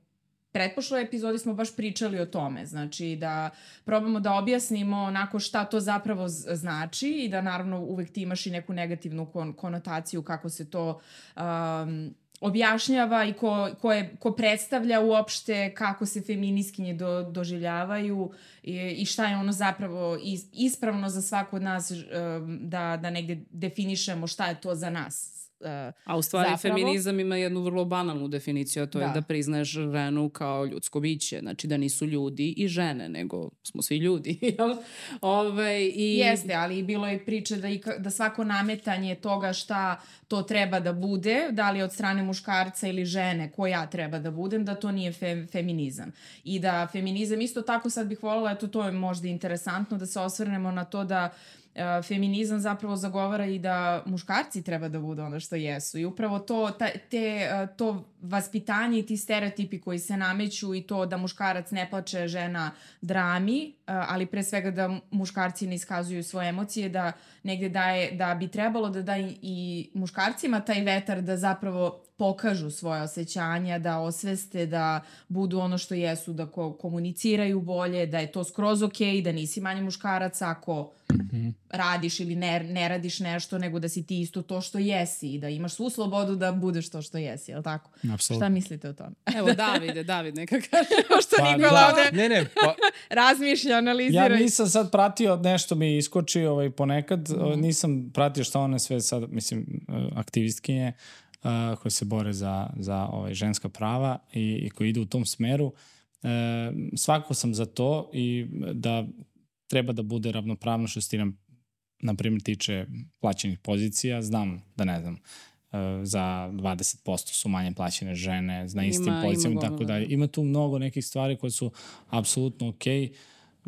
pretpošloj epizodi smo baš pričali o tome, znači da probamo da objasnimo onako šta to zapravo znači i da naravno uvek ti imaš i neku negativnu kon konotaciju kako se to um, objašnjava i ko, ko, je, ko predstavlja uopšte kako se feminiskinje do, doživljavaju i, i šta je ono zapravo is, ispravno za svaku od nas um, da, da negde definišemo šta je to za nas. Uh, A u stvari Zapravo- feminizam ima jednu vrlo banalnu definiciju, a to je Da. da priznaješ ženu kao ljudsko biće. Znači da nisu ljudi i žene, nego smo svi ljudi. jel? Ove, i... Jeste, ali bilo je priče da, i, da svako nametanje toga šta to treba da bude, da li od strane muškarca ili žene, ko ja treba da budem, da to nije fe, feminizam. I da feminizam, isto tako sad bih voljela, eto to je možda interesantno, da se osvrnemo na to da e, feminizam zapravo zagovara i da muškarci treba da budu ono što jesu. I upravo to, ta, te, e, to vaspitanje i ti stereotipi koji se nameću i to da muškarac ne plače žena drami, e, ali pre svega da muškarci ne iskazuju svoje emocije, da negde daje, da bi trebalo da da i, muškarcima taj vetar da zapravo pokažu svoje osjećanja, da osveste, da budu ono što jesu, da ko, komuniciraju bolje, da je to skroz okej, da nisi manje muškarac ako radiš ili ne, ne radiš nešto, nego da si ti isto to što jesi i da imaš svu slobodu da budeš to što jesi, jel tako? Apsolutno. Šta mislite o tome? Evo, Davide, David neka kaže. Što Pa Nikola da. ovde Ne, ne, pa, razmišlja, analizira. Ja nisam sad pratio, nešto mi iskoči ovaj, ponekad, mm nisam pratio šta one sve sad, mislim, eh, aktivistkinje uh, koje se bore za, za ovaj, ženska prava i, i koji idu u tom smeru. E, svakako sam za to i da treba da bude ravnopravno što se ti nam, na primjer, tiče plaćenih pozicija. Znam da ne znam, za 20% su manje plaćene žene na istim ima pozicijama i tako gomila, dalje. da. Ima tu mnogo nekih stvari koje su apsolutno okej. Okay.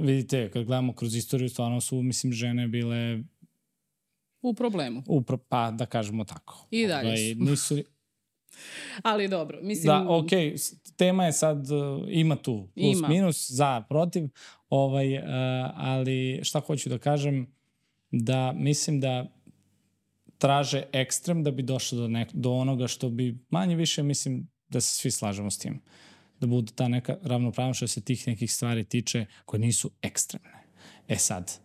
Vidite, kad gledamo kroz istoriju, stvarno su, mislim, žene bile U problemu. upro, pa da kažemo tako. I dalje Ovaj, su. nisu, Ali dobro, mislim... Da, s- tema je sad, uh, ima tu plus, Ima. minus, za, protiv, ovaj, uh, ali šta hoću da kažem, da mislim da traže ekstrem da bi došlo do, nek, do onoga što bi manje više, mislim, da se svi slažemo s tim. Da bude ta neka ravnopravnost što se tih nekih stvari tiče koje nisu ekstremne. E sad,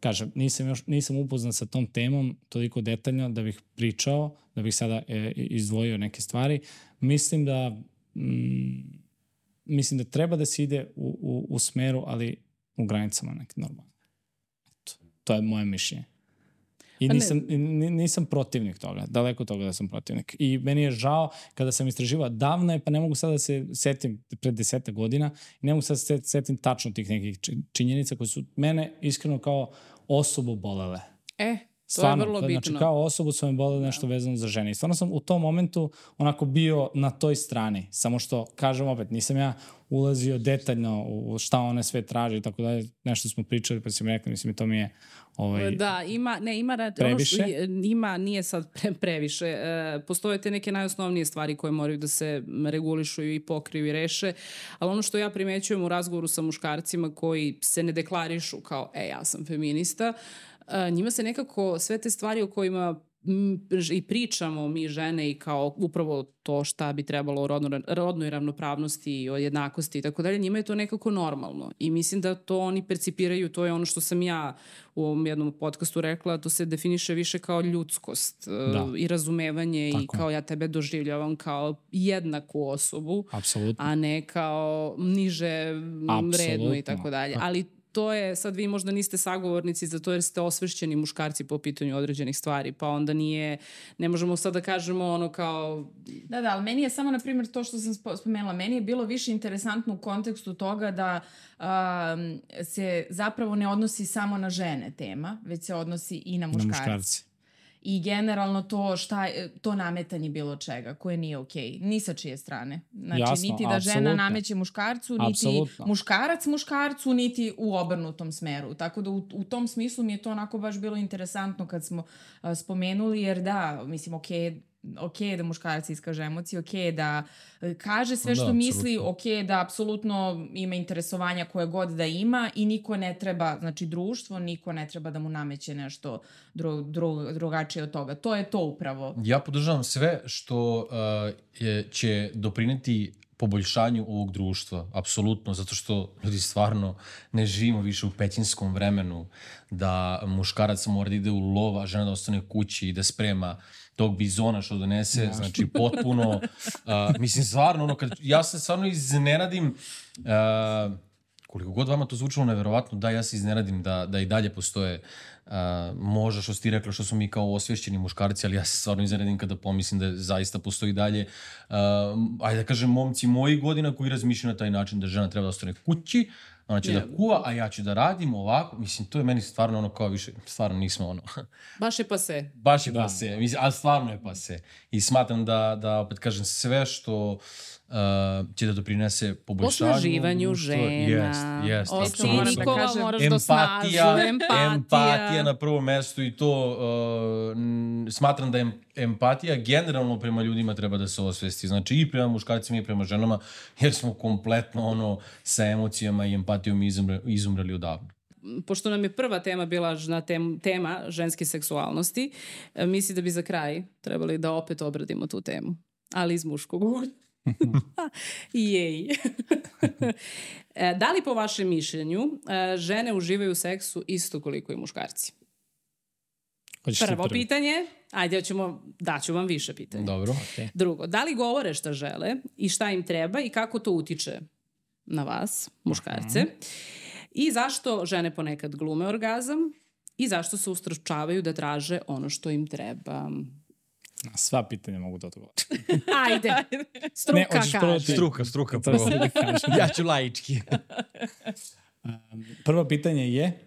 kažem, nisam, još, nisam upoznan sa tom temom toliko detaljno da bih pričao, da bih sada e, izdvojio neke stvari. Mislim da mm, mislim da treba da se ide u, u, u smeru, ali u granicama neke normalne. Eto, to je moje mišljenje. I Pa nisam, ni- nisam protivnik toga, daleko toga da sam protivnik. I meni je žao kada sam istraživao davno je, pa ne mogu sad da se setim pred deseta godina, ne mogu sad da se setim tačno tih nekih či- činjenica koje su mene iskreno kao osobu bolele. E, to Stvarno, je vrlo pa, bitno. Znači, kao osobu su me bolele nešto vezano za žene. I stvarno sam u tom momentu onako bio na toj strani. Samo što, kažem opet, nisam ja ulazio detaljno u šta one sve traže i tako dalje. Nešto smo pričali pa si mi rekli, mislim, i to mi je ovaj, Da, ima, ne, ima, ra- ono Previše? što, ima, nije sad pre, previše. E, postoje te neke najosnovnije stvari koje moraju da se regulišu i pokriju i reše, ali ono što ja primećujem u razgovoru sa muškarcima koji se ne deklarišu kao, e, ja sam feminista, e, njima se nekako sve te stvari o kojima i pričamo mi žene i kao upravo to šta bi trebalo o rodno, rodnoj ravnopravnosti i o jednakosti i tako dalje, njima je to nekako normalno. I mislim da to oni percipiraju, to je ono što sam ja u ovom jednom podcastu rekla, to se definiše više kao ljudskost Da. da. i razumevanje Tako i kao ja tebe doživljavam kao jednaku osobu, apsolutno. a ne kao niže m, Apsolutno. rednu i tako dalje. Ali to je, sad vi možda niste sagovornici za to jer ste osvešćeni muškarci po pitanju određenih stvari, pa onda nije, ne možemo sad da kažemo ono kao, Da, da, ali meni je samo, na primjer, to što sam spo- spomenula, meni je bilo više interesantno u kontekstu toga da um, se zapravo ne odnosi samo na žene tema, već se odnosi i na Na muškarce. muškarci. I generalno to šta je, to nametanje bilo čega, koje nije okej, ni sa čije strane. Znači, Jasno, niti da žena apsolutno. nameće muškarcu, niti Apsolutno. muškarac muškarcu, niti u obrnutom smeru. Tako da u, u tom smislu mi je to onako baš bilo interesantno kad smo a, spomenuli, jer da, mislim, okej, ok je da muškarac iskaže emocije, ok je da e, kaže sve Da, što misli, apsolutno. ok je da apsolutno ima interesovanja koje god da ima i niko ne treba, znači društvo, niko ne treba da mu nameće nešto dru, dru, drugačije od toga. To je to upravo. Ja podržavam sve što uh, je, će doprineti poboljšanju ovog društva, apsolutno, zato što ljudi stvarno ne živimo više u pećinskom vremenu da muškarac mora da ide u lov, a žena da ostane kući i da sprema tog bizona što donese, ja. znači potpuno, uh, mislim stvarno, ono, kad, ja se stvarno iznenadim, uh, koliko god vama to zvučalo neverovatno, da, ja se iznenadim da, da i dalje postoje uh, možda što ti rekla, što smo mi kao osvješćeni muškarci, ali ja se stvarno iznenadim kada pomislim da zaista postoji dalje, uh, ajde da kažem, momci mojih godina koji razmišljaju na taj način da žena treba da ostane kući, ona će Ne. da kuva, a ja ću da radim ovako, mislim, to je meni stvarno ono kao više, stvarno nismo ono, baš je pa se. baš je Da. pase, mislim, ali stvarno je pase. I smatram da, da opet kažem, sve što uh, će da doprinese poboljšanju Osnaživanju žena. Jest, jest, Ti, apsolutno. da moraš da osnažu. Empatija. empatija na prvo mesto i to uh, smatram da em, empatija generalno prema ljudima treba da se osvesti. Znači i prema muškarcima i prema ženama, jer smo kompletno ono sa emocijama i empatijom izumre, izumreli odavno. pošto nam je prva tema bila na tem, tema ženske seksualnosti, e, misli da bi za kraj trebali da opet obradimo tu temu. Ali iz muškog ugla. Jej. E, da li po vašem mišljenju e, žene uživaju u seksu isto koliko i muškarci? Hoćeš Prvo prvi? pitanje, ajde, ćemo, daću vam više pitanja. Dobro. Okay. Drugo, da li govore šta žele i šta im treba i kako to utiče na vas, muškarce? I zašto žene ponekad glume orgazam? I zašto se ustračavaju da traže ono što im treba? Na sva pitanja mogu da odgovorim. Ajde, struka Ne, prvo kaže. ti. Struka, struka prvo. da kažem. ja ću laički. Prvo pitanje je,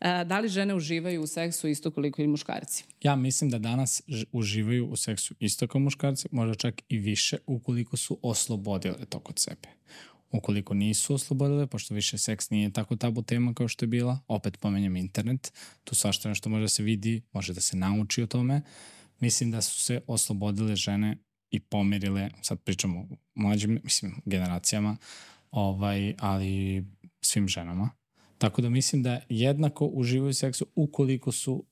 E, da li žene uživaju u seksu isto koliko i muškarci? ja mislim da danas uživaju u seksu isto kao muškarci, možda čak i više ukoliko su oslobodile to kod sebe. Ukoliko nisu oslobodile, pošto više seks nije tako tabu tema kao što je bila, opet pomenjem internet, tu svašta nešto može da se vidi, može da se nauči o tome, mislim da su se oslobodile žene i pomerile, sad pričamo o mlađim, mislim, generacijama, ovaj, ali svim ženama. Tako da mislim da jednako uživaju seksu ukoliko su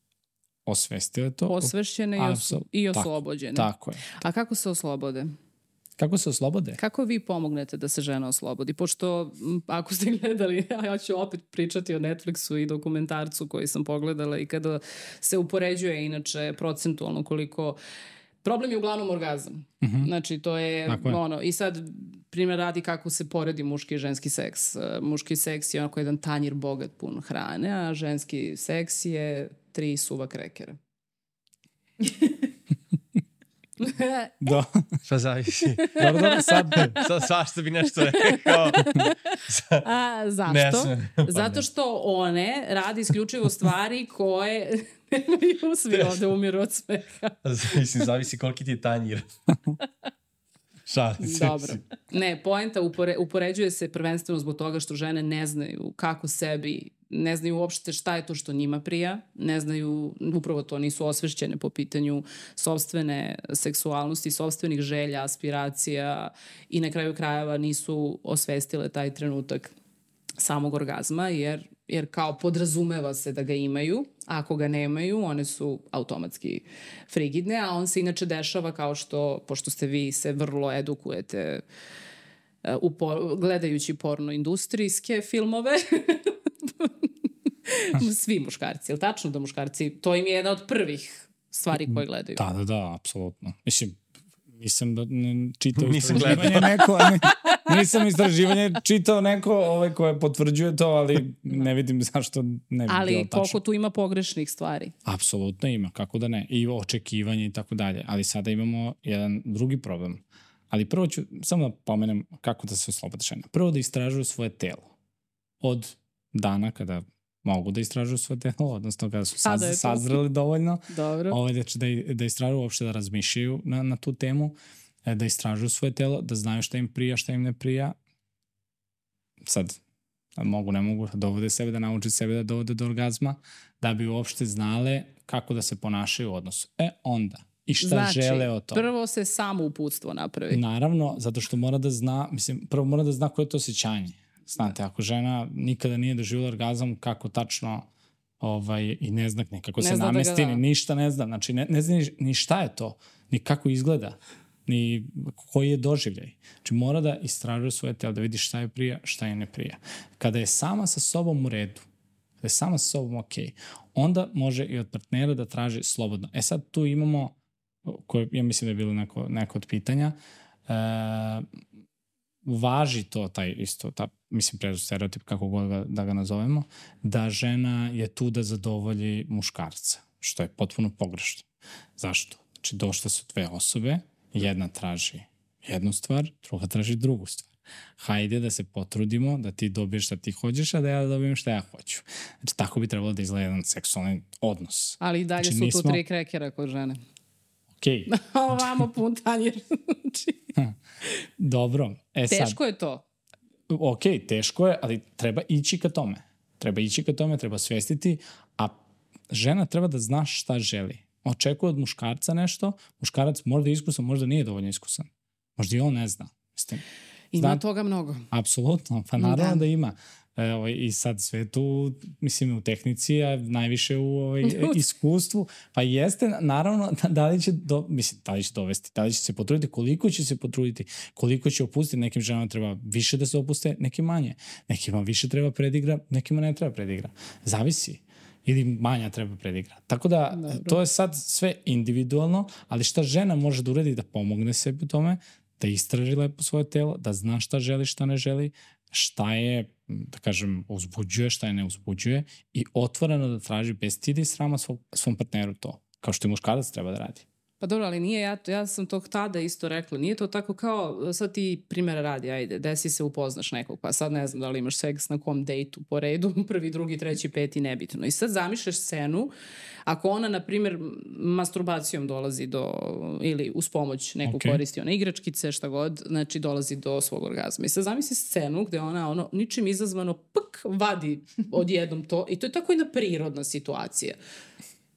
osvestile to. Osvešćene i, os Apsol- i tako, oslobođene. Tako je. A kako se oslobode? Kako se oslobode? Kako vi pomognete da se žena oslobodi? Pošto, ako ste gledali, ja ću opet pričati o Netflixu i dokumentarcu koji sam pogledala i kada se upoređuje inače procentualno koliko Problem je uglavnom orgazam. Mm -hmm. Znači, to je, Tako je. ono, i sad primjer radi kako se poredi muški i ženski seks. E, Muški seks je onako jedan tanjir bogat pun hrane, a ženski seks je tri suva krekera. Da. Pa zavisi. Dobro, dobro, sad, Sad svašta bi nešto rekao. A, zašto? Ne. Pa Zato što one radi isključivo stvari koje nemaju svi ovde umiru od smeha. Mislim, zavisi koliki ti je tanjir. Šalim se. Dobro. Ne, poenta upore, upoređuje se prvenstveno zbog toga što žene ne znaju kako sebi, ne znaju uopšte šta je to što njima prija, ne znaju, upravo to nisu osvešćene po pitanju sobstvene seksualnosti, sobstvenih želja, aspiracija i na kraju krajeva nisu osvestile taj trenutak samog orgazma, jer, jer kao podrazumeva se da ga imaju, a ako ga nemaju, one su automatski frigidne, a on se inače dešava kao što, pošto ste vi se vrlo edukujete e, u por, gledajući porno industrijske filmove, svi muškarci, je li tačno da muškarci, to im je jedna od prvih stvari koje gledaju. da, da, da, apsolutno. Mislim, nisam da ne, čitao Nisam istraživanje neko, ne, nisam istraživanje čitao neko ovaj, koje potvrđuje to, ali ne vidim zašto ne bi bilo Ali tačno. koliko tu ima pogrešnih stvari. Apsolutno ima, kako da ne. I očekivanje i tako dalje. Ali sada imamo jedan drugi problem. Ali prvo ću samo da pomenem kako da se oslobode žena. Prvo da istražuju svoje telo. Od dana kada mogu da istražuju svoje telo, odnosno kada su saz, je to. sazreli dovoljno, Dobro. ovaj, da, da, da istražuju uopšte da razmišljaju na, na tu temu, e, da istražuju svoje telo, da znaju šta im prija, šta im ne prija. Sad, mogu, ne mogu, da dovode sebe, da nauče sebe da dovode do orgazma, da bi uopšte znale kako da se ponašaju u odnosu. E, onda, i šta znači, žele od toga. prvo se samo uputstvo napravi. Naravno, zato što mora da zna, mislim, prvo mora da zna koje je to osjećanje. Znate, ako žena nikada nije doživjela orgazam, kako tačno ovaj, i ne zna nekako Ne se da ga namesti, da. ni ništa ne zna. Znači, ne, ne zna ni, ni šta je to, ni kako izgleda, ni koji je doživljaj. Znači, mora da istražuje svoje telo, da vidi šta je prija, šta je ne prija. Kada je sama sa sobom u redu, kada je sama sa sobom ok, onda može i od partnera da traži slobodno. E sad tu imamo, koje ja mislim da je bilo neko, neko od pitanja, e, važi to taj isto, ta, mislim prezu stereotip kako god ga, da ga nazovemo, da žena je tu da zadovolji muškarca, što je potpuno pogrešno. Zašto? Znači došle su dve osobe, jedna traži jednu stvar, druga traži drugu stvar. Hajde da se potrudimo da ti dobiješ šta ti hoćeš, a da ja dobijem šta ja hoću. Znači tako bi trebalo da izgleda jedan seksualni odnos. Ali i dalje Znači, su tu nismo- tri krekera kod žene. Okej, Ovamo pun. Znači, dobro. E sad, Teško je to. Ok, teško je, ali treba ići ka tome. Treba ići ka tome, treba svestiti, a žena treba da zna šta želi. Očekuje od muškarca nešto, muškarac možda je iskusan, možda nije dovoljno iskusan. Možda i on ne zna. Mislim, Ima Znam. toga mnogo. apsolutno, pa naravno da, da ima. E, ovaj, I sad sve tu, mislim, u tehnici, a najviše u ovaj, iskustvu. Pa jeste, naravno, da, da li će, do, mislim, da li će dovesti, da li će se potruditi, koliko će se potruditi, koliko će opustiti. Nekim ženama treba više da se opuste, nekim manje. Nekima više treba predigra, nekima ne treba predigra. Zavisi ili manja treba predigra. Tako da, Dobro. to je sad sve individualno, ali šta žena može da uradi da pomogne sebi u tome, da istraži lepo svoje telo, da zna šta želi, šta ne želi, šta je, da kažem, uzbuđuje, šta je ne uzbuđuje i otvoreno da traži bez stida i srama svog, svom partneru to. Kao što i muškarac treba da radi. Pa dobro, ali nije, ja, ja sam to tada isto rekla, nije to tako kao, sad ti primjera radi, ajde, desi se upoznaš nekog, pa sad ne znam da li imaš seks na kom dejtu po redu, prvi, drugi, treći, peti, nebitno. I sad zamišljaš scenu, ako ona, na primjer, masturbacijom dolazi do, ili uz pomoć neku Ok. okay. koristi ona igračkice, šta god, znači dolazi do svog orgazma. I sad zamisli scenu gde ona ono, ničim izazvano, pk, vadi odjednom to, i to je tako jedna prirodna situacija.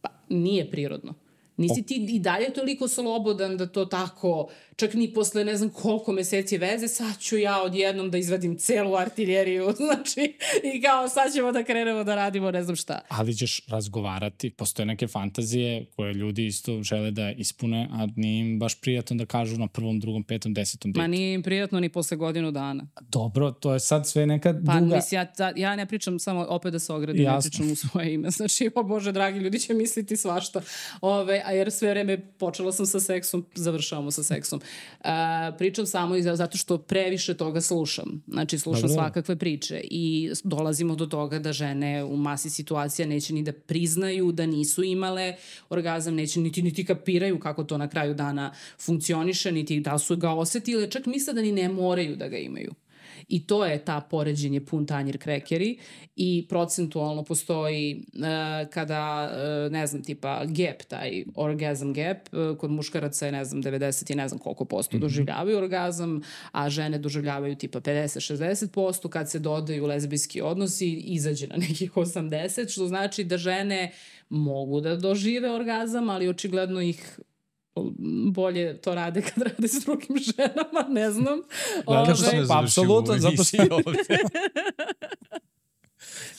Pa, nije prirodno. Nisi ti i dalje toliko slobodan da to tako, čak ni posle ne znam koliko meseci veze, sad ću ja odjednom da izvadim celu artiljeriju, znači, i kao sad ćemo da krenemo da radimo ne znam šta. Ali ćeš razgovarati, postoje neke fantazije koje ljudi isto žele da ispune, a nije im baš prijatno da kažu na prvom, drugom, petom, desetom Ma dejtu. nije im prijatno ni posle godinu dana. Dobro, to je sad sve neka Pa duga... mislim, ja, ta- ja ne pričam samo, opet da se ogradim, ne Jasno. pričam u svoje ime. Znači, o Bože, dragi, ljudi će misliti svašta. Ove, a jer sve vreme počela sam sa seksom, završavamo sa seksom. A, pričam samo iz, zato što previše toga slušam. Znači, slušam Dobro. svakakve priče i dolazimo do toga da žene u masi situacija neće ni da priznaju da nisu imale orgazam, neće niti, niti kapiraju kako to na kraju dana funkcioniše, niti da su ga osetile, čak misle da ni ne moraju da ga imaju. I to je ta poređenje pun tanjir krekeri i procentualno postoji uh, kada, uh, ne znam, tipa gap, taj orgasm gap, uh, kod muškaraca je, ne znam, 90 i ne znam koliko posto doživljavaju orgazam, a žene doživljavaju tipa 50-60 posto, kad se dodaju lezbijski odnosi, izađe na nekih 80, što znači da žene mogu da dožive orgazam, ali očigledno ih bolje to rade kad rade s drugim ženama, ne znam. Da, Ove, sam ja Pa, apsolutno, zato što-?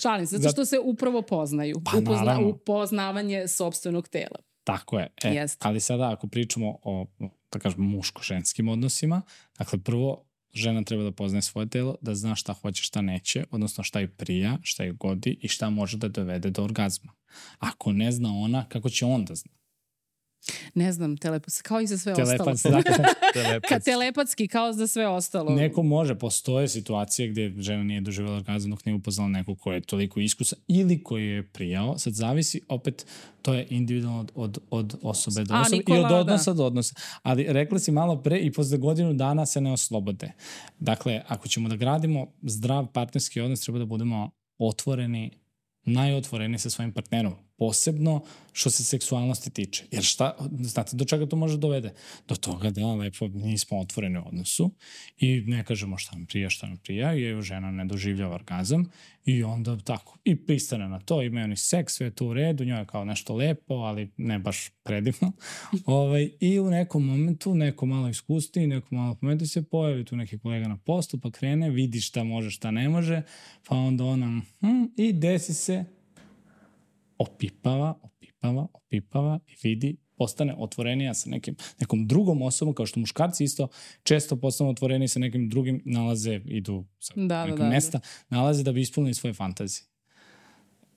Šalim se, zato što se upravo poznaju. Pa, naravno. upoznavanje sobstvenog tela. Tako je. E, Jeste. ali sada ako pričamo o, da kažem, muško-ženskim odnosima, dakle prvo žena treba da poznaje svoje telo, da zna šta hoće, šta neće, odnosno šta joj prija, šta joj godi i šta može da dovede do orgazma. Ako ne zna ona, kako će on da zna? Ne znam, telepat, kao i za sve Telepat, ostalo. dakle, Ka telepatski, kao za sve ostalo. neko može, postoje situacije gde žena nije doživjela orgazam dok nije upoznala nekog ko je toliko iskusa ili koji je prijao. Sad zavisi, opet, to je individualno od, od, od osobe do A, osobe Nikola, i od da. odnosa do odnosa. Ali rekla si malo pre i posle godinu dana se ne oslobode. Dakle, ako ćemo da gradimo zdrav partnerski odnos, treba da budemo otvoreni, najotvoreniji sa svojim partnerom. Posebno što se seksualnosti tiče. Jer šta, znate do čega to može dovede? Do toga da lepo nismo otvoreni u odnosu i ne kažemo šta nam prija, šta nam prija i žena ne doživljava orgazam i onda tako. I pristane na to, imaju oni seks, sve je to u redu, njoj je kao nešto lepo, ali ne baš predivno. ovaj, I u nekom momentu, neko malo iskusti, neko malo pameti se pojavi tu neki kolega na poslu, pa krene, vidi šta može, šta ne može, pa onda ona hm, i desi se opipava, opipava, opipava i vidi, postane otvorenija sa nekim, nekom drugom osobom, kao što muškarci isto često postanu otvoreniji sa nekim drugim, nalaze, idu sa Da, da, nekog da, da. mesta, nalaze da bi ispunili svoje fantazije.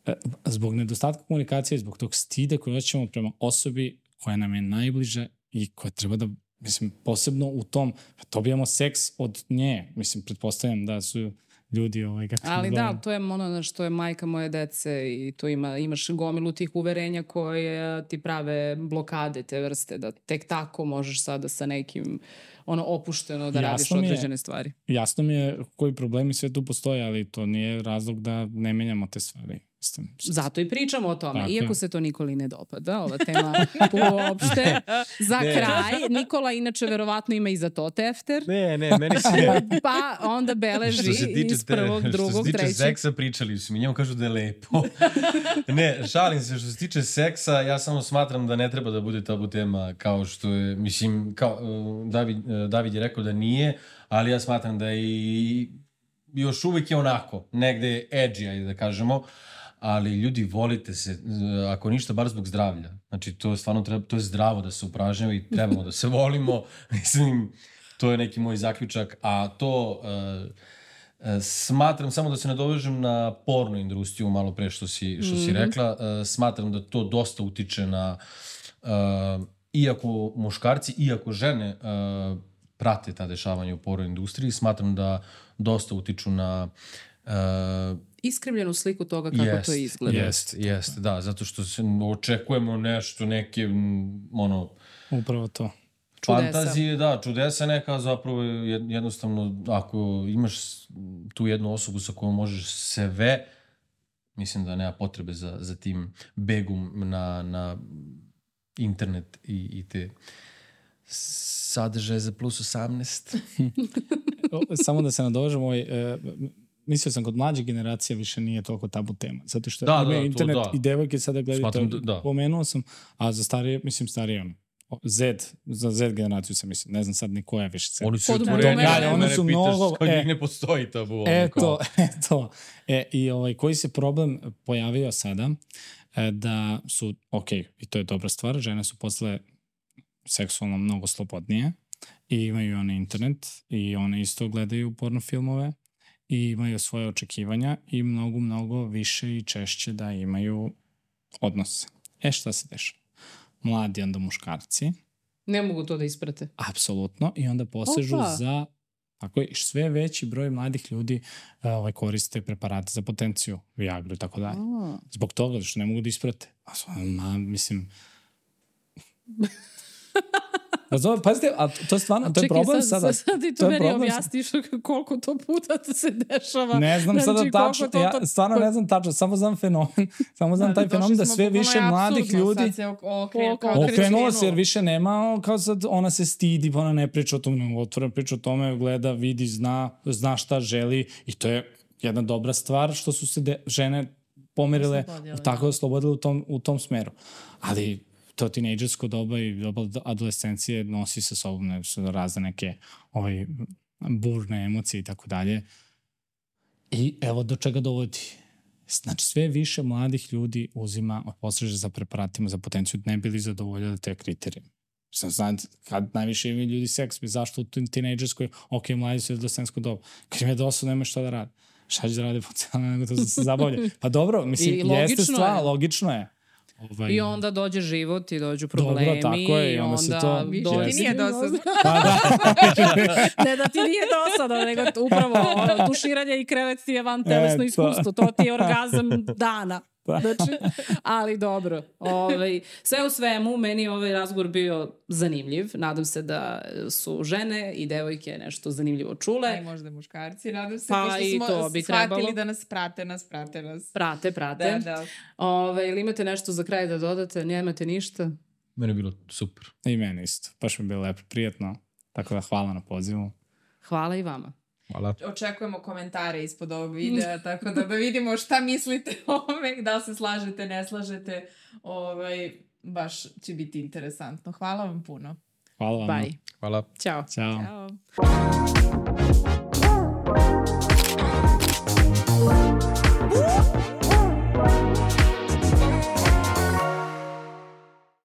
E, Zbog nedostatka komunikacije, zbog tog stida koji osjećamo prema osobi koja nam je najbliža i koja treba da, mislim, posebno u tom, pa dobijamo seks od nje, mislim, pretpostavljam da su ljudi ovaj, kako Ali da, to je ono na što je majka moje dece i to ima, imaš gomilu tih uverenja koje ti prave blokade te vrste, da tek tako možeš sada sa nekim ono opušteno da radiš Jasno mi je. određene stvari. jasno mi je koji problemi sve tu postoje, ali to nije razlog da ne menjamo te stvari. Mislim, Zato i pričamo o tome. Tako je. Iako se to Nikoli ne dopada, ova tema uopšte. Za kraj, Nikola inače verovatno ima i za to tefter. Ne, ne, meni se... Pa onda beleži Što se tiče, iz prvog, te, drugog, što se tiče trećeg. seksa, pričali su mi, njemu kažu da je lepo. ne, šalim se, što se tiče seksa, ja samo smatram da ne treba da bude tabu tema kao što je, mislim, kao, uh, David, uh, David je rekao da nije, ali ja smatram da je i još uvek je onako, negde edgy, ajde da kažemo, ali ljudi volite se, uh, ako ništa, bar zbog zdravlja. Znači, to je stvarno treba, to je zdravo da se upražnjava i trebamo da se volimo. Mislim, to je neki moj zaključak, a to uh, E, smatram, samo da se nadovežem na porno industriju malo pre što si, što si rekla, e, smatram da to dosta utiče na, e, iako muškarci, iako žene e, prate ta dešavanja u porno industriji, smatram da dosta utiču na e, Iskrivljenu sliku toga kako jest, to izgleda. Jest, jest, da, zato što se očekujemo nešto, neke, ono, Upravo to. Čudesa. Fantazije, da, čudesa neka zapravo je jed- jednostavno, ako imaš tu jednu osobu sa kojom možeš sve, mislim da nema potrebe za, za tim begum na, na internet i, i te sadržaje za plus 18. O, Samo da se nadovežem, ovaj, e, mislio sam kod mlađe generacije više nije toliko tabu tema. Zato što Da, da, to internet da. i devojke sada gledaju to. da- da. Pomenuo sam, a za starije, mislim starije ono. Z, za Z generaciju sam mislim, ne znam sad ni koja više Z. Oni su Kod otvoreni, mene- a oni su pitaš mnogo- Kod e. njih ne postoji tabu. Eto, kao. eto. E, I ovaj, koji se problem pojavio sada, e, da su, ok, i to je dobra stvar, žene su posle seksualno mnogo slobodnije i imaju one internet i one isto gledaju porno filmove i imaju svoje očekivanja i mnogo, mnogo više i češće da imaju odnose. E šta se dešava? Mladi onda muškarci, Ne mogu to da isprate. apsolutno, i onda posežu Opa. za Tako je, sve veći broj mladih ljudi a, ovaj, koriste preparate za potenciju, Viagra i tako dalje. Zbog toga što ne mogu da isprate. A, ma, mislim... Razumem, pazite, a to je stvarno, to je Čekaj, problem sad, sada. Sad, sad ti to meni problem objasniš koliko to puta se dešava. Ne znam Znači, sada tačno, to- ja to- stvarno ne znam tačno, samo znam fenomen, samo znam taj došli fenomen da sve više mladih ljudi okrenulo se jer više nema, kao sad ona se stidi, pa ona ne priča o tome, nego otvoreno priča o tome, gleda, vidi, zna, zna šta želi i to je jedna dobra stvar što su se de, žene pomerile, tako oslobodile u tom, u tom smeru. Ali to tinejdžersko doba i doba adolescencije nosi sa sobom ne, razne neke ovaj, burne emocije i tako dalje. I evo do čega dovodi. Znači, sve više mladih ljudi uzima, posreže za preparatima za potenciju, ne bili zadovoljili te kriterije. Sam znam, kad najviše imaju ljudi seks, zašto u tinejdžerskoj, ok, mladi su adolescensko doba. Kad im je dosadno, nema šta da rade. Šta će da rade po cijelo, nego to se zabavlja. Pa dobro, mislim, I jeste stvar, je. logično je. Ovaj, I onda dođe život i dođu Dobro, problemi. tako je, i onda se to- Više dođe- ti nije dosadno. Pa da, ne da ti nije dosadno, nego upravo ono, tuširanje i krevet ti je van telesno E, iskustvo. To ti je orgazam dana. Da. Znači, ali dobro. Ovaj, sve u svemu, meni je ovaj razgovor bio zanimljiv. Nadam se da su žene i devojke nešto zanimljivo A i čule. možda muškarci, nadam se, Pa pošto i smo to bi shvatili trebalo. da nas prate, nas prate nas. Prate, prate. Da, da. Ove, ili imate nešto za kraj da dodate? Nemate ništa? Meni je bilo super. I meni isto. Baš mi je bilo lepo, prijatno. Tako da hvala na pozivu. Hvala i vama. Hvala. Očekujemo komentare ispod ovog videa, tako da da vidimo šta mislite o ovome, da li se slažete, ne slažete. Ovaj, baš će biti interesantno. Hvala vam puno. Hvala vam. Bye. Hvala. Ćao. Ćao. Ćao.